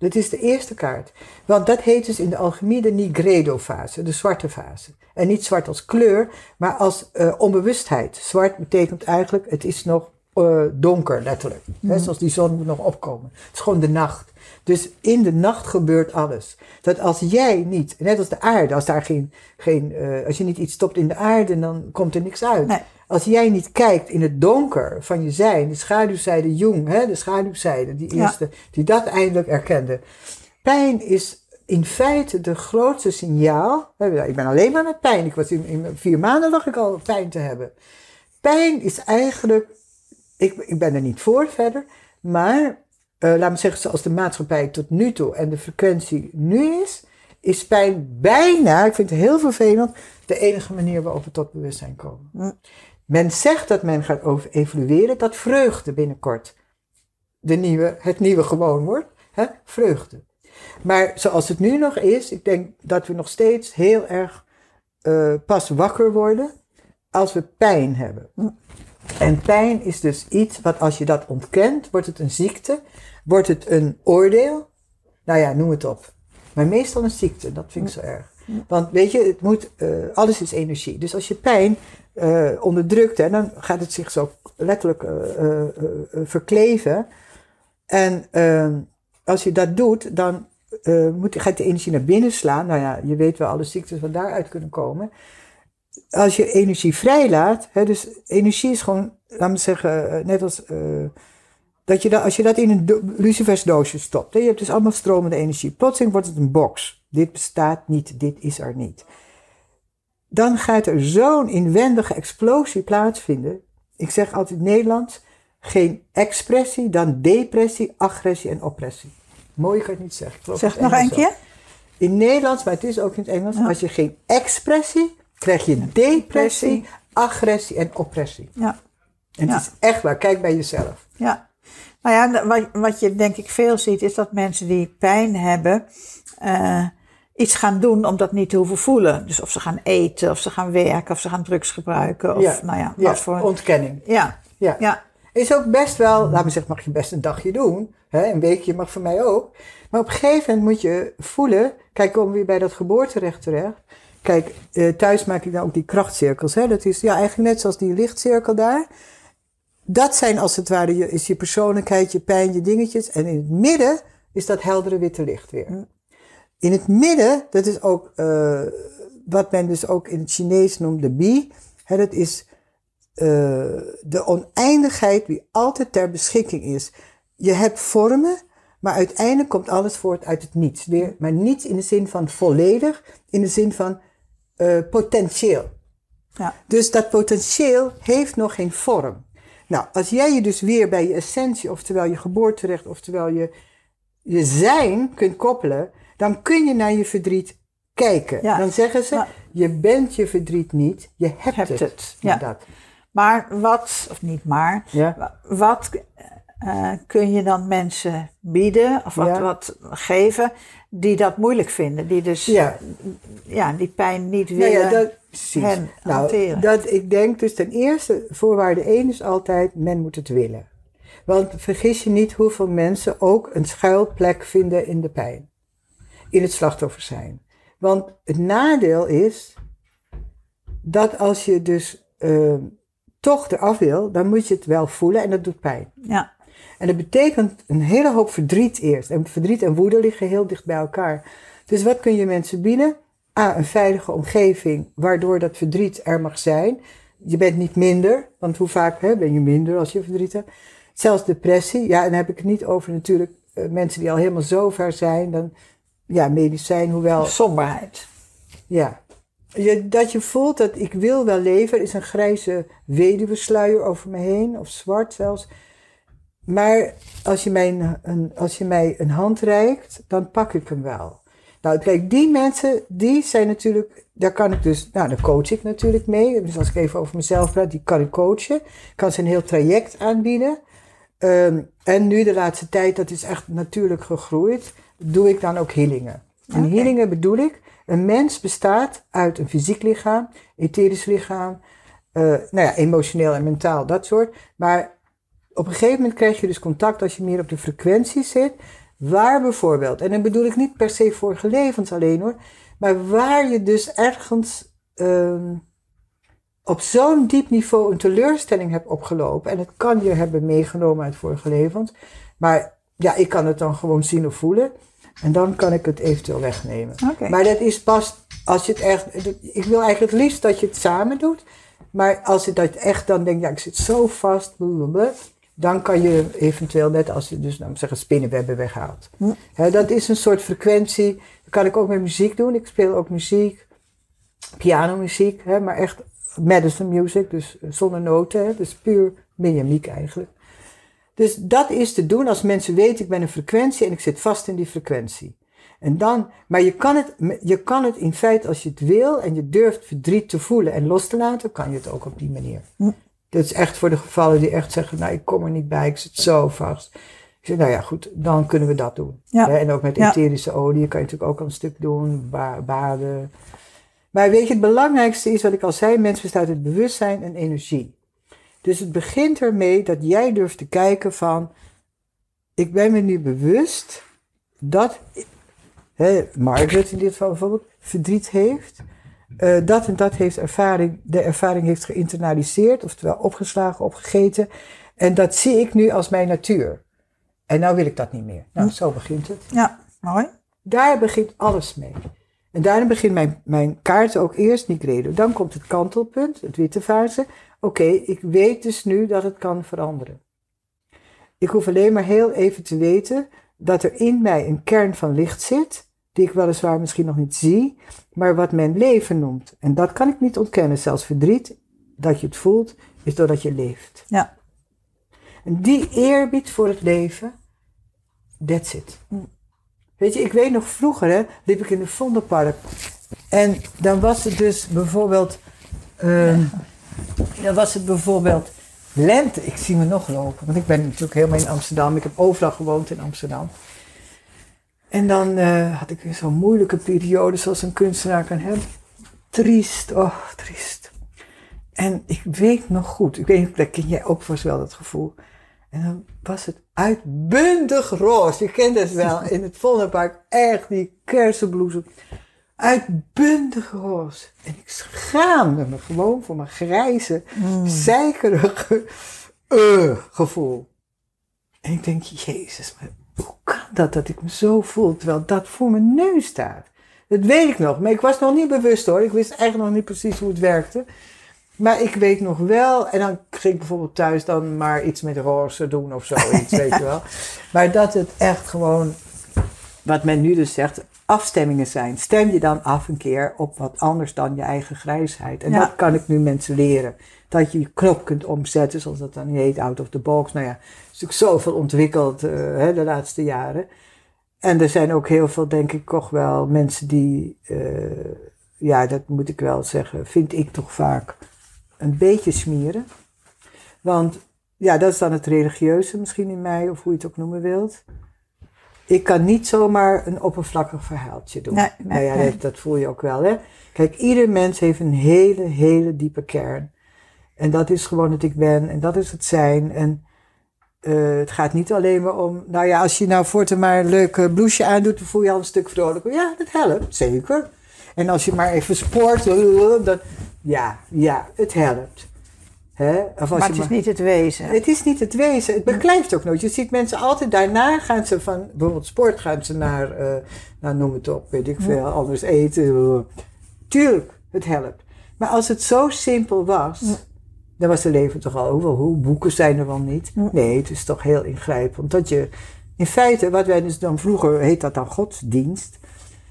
Dat is de eerste kaart. Want dat heet dus in de alchemie de nigredo-fase, de zwarte fase. En niet zwart als kleur, maar als eh, onbewustheid. Zwart betekent eigenlijk, het is nog eh, donker, letterlijk. Hè, zoals die zon moet nog opkomen. Het is gewoon de nacht. Dus in de nacht gebeurt alles. Dat als jij niet, net als de aarde, als, daar geen, geen, eh, als je niet iets stopt in de aarde, dan komt er niks uit. Nee. Als jij niet kijkt in het donker van je zijn, de schaduwzijde Jung, hè, de schaduwzijde, die Ja. eerste, die dat eindelijk erkende. Pijn is in feite de grootste signaal. Ik ben alleen maar met pijn. Ik was in, in vier maanden lag ik al pijn te hebben. Pijn is eigenlijk, ik, ik ben er niet voor verder, maar eh, laat me zeggen, zoals de maatschappij tot nu toe en de frequentie nu is, is pijn bijna, ik vind het heel vervelend, de enige manier waarop we tot bewustzijn komen. Hm. Men zegt dat men gaat over evolueren, dat vreugde binnenkort de nieuwe, het nieuwe gewoon wordt. Hè? Vreugde. Maar zoals het nu nog is, ik denk dat we nog steeds heel erg uh, pas wakker worden als we pijn hebben. En pijn is dus iets wat als je dat ontkent, wordt het een ziekte, wordt het een oordeel. Nou ja, noem het op. Maar meestal een ziekte, dat vind ik zo erg. Want weet je, het moet, uh, alles is energie. Dus als je pijn uh, onderdrukt, hè, dan gaat het zich zo letterlijk uh, verkleven. En ehm, als je dat doet, dan moet, gaat de energie naar binnen slaan. Nou ja, je weet wel alle ziektes van daaruit kunnen komen. Als je energie vrijlaat, hè, dus energie is gewoon, laten we zeggen, net als dat je dat, als je dat in een lucifersdoosje stopt, hè, je hebt dus allemaal stromende energie. Plotseling wordt het een box. Dit bestaat niet, dit is er niet. Dan gaat er zo'n inwendige explosie plaatsvinden. Ik zeg altijd Nederlands, geen expressie, dan depressie, agressie en oppressie. Mooi kan ik niet zeggen. Zeg het nog een keer. In Nederlands, maar het is ook in het Engels, als je geen expressie, krijg je depressie, agressie en oppressie. Ja. En het is echt waar, kijk bij jezelf. Ja. Nou ja, wat, wat je denk ik veel ziet, is dat mensen die pijn hebben, uh, iets gaan doen om dat niet te hoeven voelen. Dus of ze gaan eten, of ze gaan werken, of ze gaan drugs gebruiken. Of ja. nou ja, ja, wat voor. ontkenning. Ja. Ja. Ja. Is ook best wel, laat me zeggen, mag je best een dagje doen. Hè? Een weekje mag voor mij ook. Maar op een gegeven moment moet je voelen. Kijk, komen we weer bij dat geboorterecht terecht. Kijk, eh, thuis maak ik dan ook die krachtcirkels. Hè? Dat is ja, eigenlijk net zoals die lichtcirkel daar. Dat zijn als het ware je, is je persoonlijkheid, je pijn, je dingetjes. En in het midden is dat heldere witte licht weer. In het midden, dat is ook uh, wat men dus ook in het Chinees noemt de bi. Hè, dat is uh, de oneindigheid die altijd ter beschikking is. Je hebt vormen, maar uiteindelijk komt alles voort uit het niets. Weer, maar niet in de zin van volledig, in de zin van uh, potentieel. Ja. Dus dat potentieel heeft nog geen vorm. Nou, als jij je dus weer bij je essentie, oftewel je geboorterecht, oftewel je, je zijn kunt koppelen, dan kun je naar je verdriet kijken. Ja. Dan zeggen ze, Ja. je bent je verdriet niet, je hebt, Hebt het. het, Ja, dat. Maar wat, of niet maar, wat eh, kun je dan mensen bieden of wat, wat geven die dat moeilijk vinden? Die dus Ja. ja, die pijn niet Nou willen ja, dat, hen nou, hanteren. dat, ik denk dus ten eerste, voorwaarde één is altijd, men moet het willen. Want vergis je niet hoeveel mensen ook een schuilplek vinden in de pijn. In het slachtoffer zijn. Want het nadeel is, dat als je dus eh, toch eraf wil, dan moet je het wel voelen en dat doet pijn. Ja, En dat betekent een hele hoop verdriet eerst. En verdriet en woede liggen heel dicht bij elkaar. Dus wat kun je mensen bieden? A, een veilige omgeving waardoor dat verdriet er mag zijn. Je bent niet minder, want hoe vaak hè, ben je minder als je verdriet hebt? Zelfs depressie, ja, en dan heb ik het niet over natuurlijk eh, mensen die al helemaal zo ver zijn. Dan, ja, medicijn, hoewel, somberheid. ja. Je, dat je voelt dat ik wil wel leven, er is een grijze weduwesluier over me heen, of zwart zelfs. Maar als je, mij een, een, als je mij een hand reikt, dan pak ik hem wel. Nou, kijk, die mensen, die zijn natuurlijk, daar kan ik dus, nou, daar coach ik natuurlijk mee. Dus als ik even over mezelf praat, die kan ik coachen. Ik kan ze een heel traject aanbieden. Ehm, en nu de laatste tijd, dat is echt natuurlijk gegroeid, doe ik dan ook healingen. En Oké. healingen bedoel ik, een mens bestaat uit een fysiek lichaam, etherisch lichaam, eh, nou ja, emotioneel en mentaal, dat soort. Maar op een gegeven moment krijg je dus contact als je meer op de frequentie zit. Waar bijvoorbeeld, en dan bedoel ik niet per se vorige levens alleen hoor, maar waar je dus ergens ehm, op zo'n diep niveau een teleurstelling hebt opgelopen. En het kan je hebben meegenomen uit vorige levens. Maar ja, ik kan het dan gewoon zien of voelen. En dan kan ik het eventueel wegnemen. Maar dat is pas als je het echt. Ik wil eigenlijk het liefst dat je het samen doet. Maar als je dat echt dan denkt, ja, ik zit zo vast, blablabla, dan kan je eventueel, net als je dus, nou, zeggen, spinnenwebben weghaalt. Hè, dat is een soort frequentie. Dat kan ik ook met muziek doen. Ik speel ook muziek, pianomuziek, hè, maar echt medicine music, dus zonder noten, dus puur mimiek eigenlijk. Dus dat is te doen als mensen weten, ik ben een frequentie en ik zit vast in die frequentie. En dan, maar je kan, het, je kan het in feite, als je het wil en je durft verdriet te voelen en los te laten, kan je het ook op die manier. Hm. Dat is echt voor de gevallen die echt zeggen, nou ik kom er niet bij, ik zit zo vast. Ik zeg, nou ja, goed, dan kunnen we dat doen. Ja. En ook met etherische olie kan je natuurlijk ook een stuk doen, ba- baden. Maar weet je, het belangrijkste is wat ik al zei, mens bestaat uit bewustzijn en energie. Dus het begint ermee dat jij durft te kijken van, ik ben me nu bewust dat, hè, Margaret in dit geval bijvoorbeeld, verdriet heeft. Eh, dat en dat heeft ervaring, de ervaring heeft geïnternaliseerd, oftewel opgeslagen, opgegeten. En dat zie ik nu als mijn natuur. En nou wil ik dat niet meer. Nou, zo begint het. Ja, mooi. Daar begint alles mee. En daarom begint mijn, mijn kaart ook eerst niet reden. Dan komt het kantelpunt, het witte fase. Oké, ik weet dus nu dat het kan veranderen. Ik hoef alleen maar heel even te weten dat er in mij een kern van licht zit, die ik weliswaar misschien nog niet zie, maar wat men leven noemt. En dat kan ik niet ontkennen. Zelfs verdriet, dat je het voelt, is doordat je leeft. Ja. En die eerbied voor het leven, that's it. Weet je, ik weet nog vroeger, hè, liep ik in het Vondelpark. En dan was het dus bijvoorbeeld, ehm, dan was het bijvoorbeeld lente. Ik zie me nog lopen, want ik ben natuurlijk helemaal in Amsterdam. Ik heb overal gewoond in Amsterdam. En dan eh, had ik weer zo'n moeilijke periode, zoals een kunstenaar kan hebben. Triest, oh, triest. En ik weet nog goed, ik weet dat ken jij ook vast wel dat gevoel. En dan was het uitbundig roze. Je kent het wel, *laughs* in het Vondelpark, echt die kersenbloesem. Uitbundig roze. En ik schaamde me gewoon voor mijn grijze, zeikerige eh, gevoel. En ik denk, jezus, maar hoe kan dat dat ik me zo voel, terwijl dat voor mijn neus staat? Dat weet ik nog, maar ik was nog niet bewust hoor. Ik wist eigenlijk nog niet precies hoe het werkte. Maar ik weet nog wel, en dan ging ik bijvoorbeeld thuis dan maar iets met roze doen of zoiets, weet je wel. *laughs* Maar dat het echt gewoon, wat men nu dus zegt, afstemmingen zijn. Stem je dan af een keer op wat anders dan je eigen grijsheid. En Ja. dat kan ik nu mensen leren. Dat je je knop kunt omzetten, zoals dat dan heet, out of the box. Nou ja, er is natuurlijk zoveel ontwikkeld eh, hè, de laatste jaren. En er zijn ook heel veel, denk ik, toch wel mensen die, eh, ja, dat moet ik wel zeggen, vind ik toch vaak een beetje smeren. Want ja, dat is dan het religieuze misschien in mij, of hoe je het ook noemen wilt. Ik kan niet zomaar een oppervlakkig verhaaltje doen. Nee, nee, nou ja, dat voel je ook wel, hè. Kijk, ieder mens heeft een hele, hele diepe kern. En dat is gewoon het ik ben, en dat is het zijn. En eh, het gaat niet alleen maar om, nou ja, als je nou voortaan maar een leuk eh, blouseje aandoet, dan voel je al een stuk vrolijker. Ja, dat helpt, zeker. En als je maar even sport, dan, ja, ja, het helpt. Hè? Of als Maar je het is maar- niet het wezen. het is niet het wezen. Het beklijft ook nooit. Je ziet mensen altijd daarna gaan ze van bijvoorbeeld sport gaan ze naar, eh, nou noem het op, weet ik veel, anders eten. Tuurlijk, het helpt. Maar als het zo simpel was, dan was het leven toch al hoeveel hoe boeken zijn er wel niet. Nee, het is toch heel ingrijpend. Dat je in feite, wat wij dus dan vroeger heet dat dan godsdienst.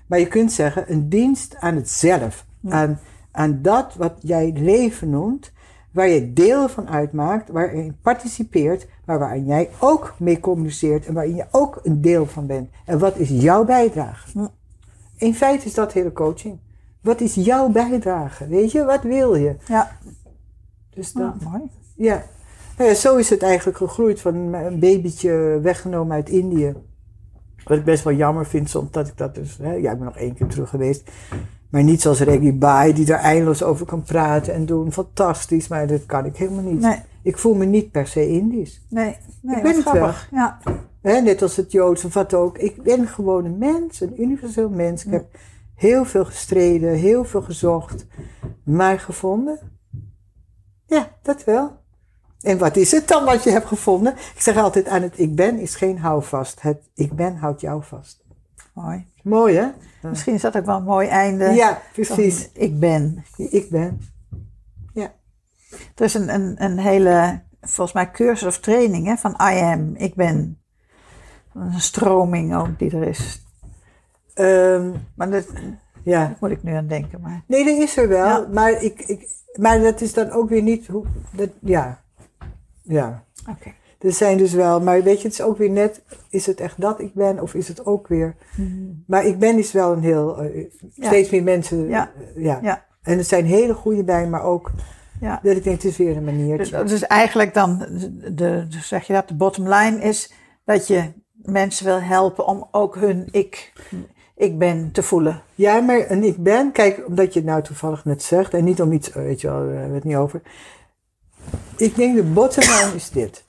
Maar je kunt zeggen een dienst aan het zelf. Aan, aan dat wat jij leven noemt. Waar je deel van uitmaakt. Waarin je participeert. Maar waarin jij ook mee communiceert. En waarin je ook een deel van bent. En wat is jouw bijdrage? In feite is dat hele coaching. Wat is jouw bijdrage? Weet je, wat wil je? Ja, Dus dat, nou, mooi. ja. Nou ja, zo is het eigenlijk gegroeid van een babytje weggenomen uit Indië. Wat ik best wel jammer vind soms dat ik dat dus... Hè, ja, ik ben nog één keer terug geweest. Maar niet zoals Reggie Bai, die er eindeloos over kan praten en doen. Fantastisch, maar dat kan ik helemaal niet. Nee, Ik voel me niet per se Indisch. nee, nee. Ik ben het wel. grappig. Ja, Hè, net als het Joods of wat ook. Ik ben gewoon een mens, een universeel mens. Ik heb heel veel gestreden, heel veel gezocht, maar gevonden. Ja, dat wel. En wat is het dan wat je hebt gevonden? Ik zeg altijd aan het ik ben is geen houvast. Het ik ben houdt jou vast. mooi. Mooi hè? Misschien is dat ook wel een mooi einde. Ja, precies. Ik ben. Ik ben. Er is een, een, een hele, volgens mij, cursus of training hè, van I am. Ik ben. Een stroming ook die er is. Ehm, Maar dat ja. moet ik nu aan denken. Maar Nee, dat is er wel. Ja. Maar, ik, ik, maar dat is dan ook weer niet hoe. Dat, ja. Ja. oké. Er zijn dus wel, maar weet je, het is ook weer net, is het echt dat ik ben of is het ook weer. Maar ik ben is wel een heel, eh, Ja. steeds meer mensen, Ja. eh, ja. Ja. En er zijn hele goede bij, maar ook Ja. dat ik denk, het is weer een Dus, maniertje. dus eigenlijk dan, de, zeg je dat, de bottom line is dat je mensen wil helpen om ook hun ik, ik ben te voelen. Ja, maar en ik ben, kijk, omdat je het nou toevallig net zegt, en niet om iets, eh, weet je wel, daar hebben we het niet over. Ik denk de bottom line is dit.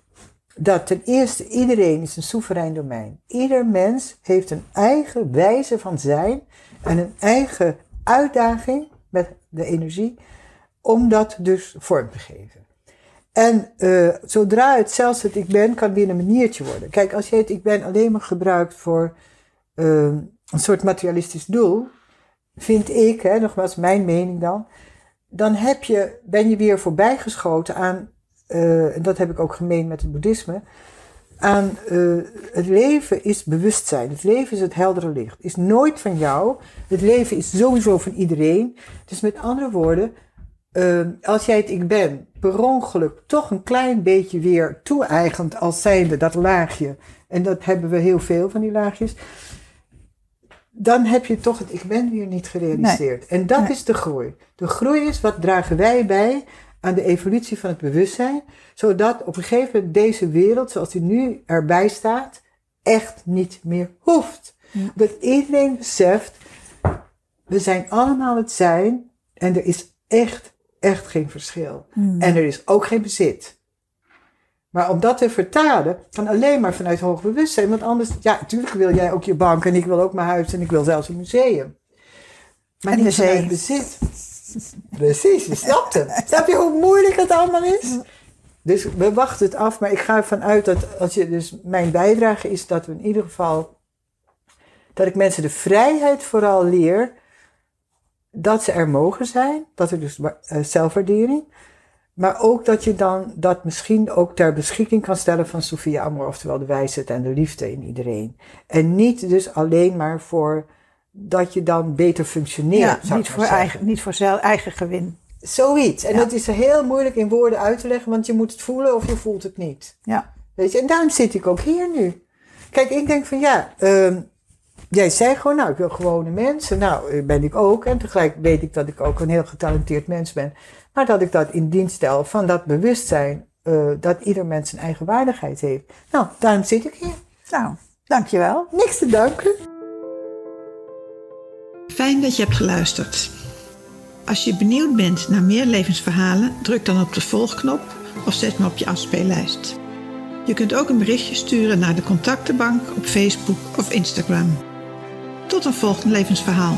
Dat ten eerste iedereen is een soeverein domein. Ieder mens heeft een eigen wijze van zijn en een eigen uitdaging met de energie om dat dus vorm te geven. En eh, zodra het zelfs het ik ben, kan weer een maniertje worden. Kijk, als je het ik ben alleen maar gebruikt voor eh, een soort materialistisch doel, vind ik, hè, nogmaals mijn mening dan, dan heb je, ben je weer voorbijgeschoten aan, eh, en dat heb ik ook gemeen met het boeddhisme, aan eh, het leven is bewustzijn. Het leven is het heldere licht. Is nooit van jou. Het leven is sowieso van iedereen. Dus met andere woorden, eh, als jij het ik ben per ongeluk toch een klein beetje weer toe-eigent als zijnde dat laagje, en dat hebben we heel veel van die laagjes, dan heb je toch het ik ben weer niet gerealiseerd. En dat Nee. is de groei. De groei is wat dragen wij bij aan de evolutie van het bewustzijn, zodat op een gegeven moment deze wereld, zoals die nu erbij staat, echt niet meer hoeft. Dat iedereen beseft, we zijn allemaal het zijn en er is echt, echt geen verschil. En er is ook geen bezit. Maar om dat te vertalen, kan alleen maar vanuit hoog bewustzijn. Want anders, ja, natuurlijk wil jij ook je bank en ik wil ook mijn huis en ik wil zelfs een museum. Maar En niet vanuit bezit. Precies, je snapt het. *laughs* Snap je hoe moeilijk het allemaal is? Dus we wachten het af, maar ik ga ervan uit dat als je, dus mijn bijdrage is dat we in ieder geval, dat ik mensen de vrijheid vooral leer, dat ze er mogen zijn, dat er dus eh, zelfwaardering, maar ook dat je dan dat misschien ook ter beschikking kan stellen van Sophia Amor, oftewel de wijsheid en de liefde in iedereen. En niet dus alleen maar voor dat je dan beter functioneert. Ja, niet, voor zeggen. eigen, niet voor zelf, eigen gewin. Zoiets. En Ja. dat is heel moeilijk in woorden uit te leggen, want je moet het voelen of je voelt het niet. Ja. Weet je, en daarom zit ik ook hier nu. Kijk, ik denk van ja, ehm, jij zei gewoon, nou, ik wil gewone mensen. Nou, eh, ben ik ook. En tegelijk weet ik dat ik ook een heel getalenteerd mens ben. Maar dat ik dat in dienst stel van dat bewustzijn eh, dat ieder mens zijn eigen waardigheid heeft. Nou, daarom zit ik hier. Nou, dankjewel. Niks te danken. Fijn dat je hebt geluisterd. Als je benieuwd bent naar meer levensverhalen, druk dan op de volgknop of zet me op je afspeellijst. Je kunt ook een berichtje sturen naar de contactenbank op Facebook of Instagram. Tot een volgend levensverhaal.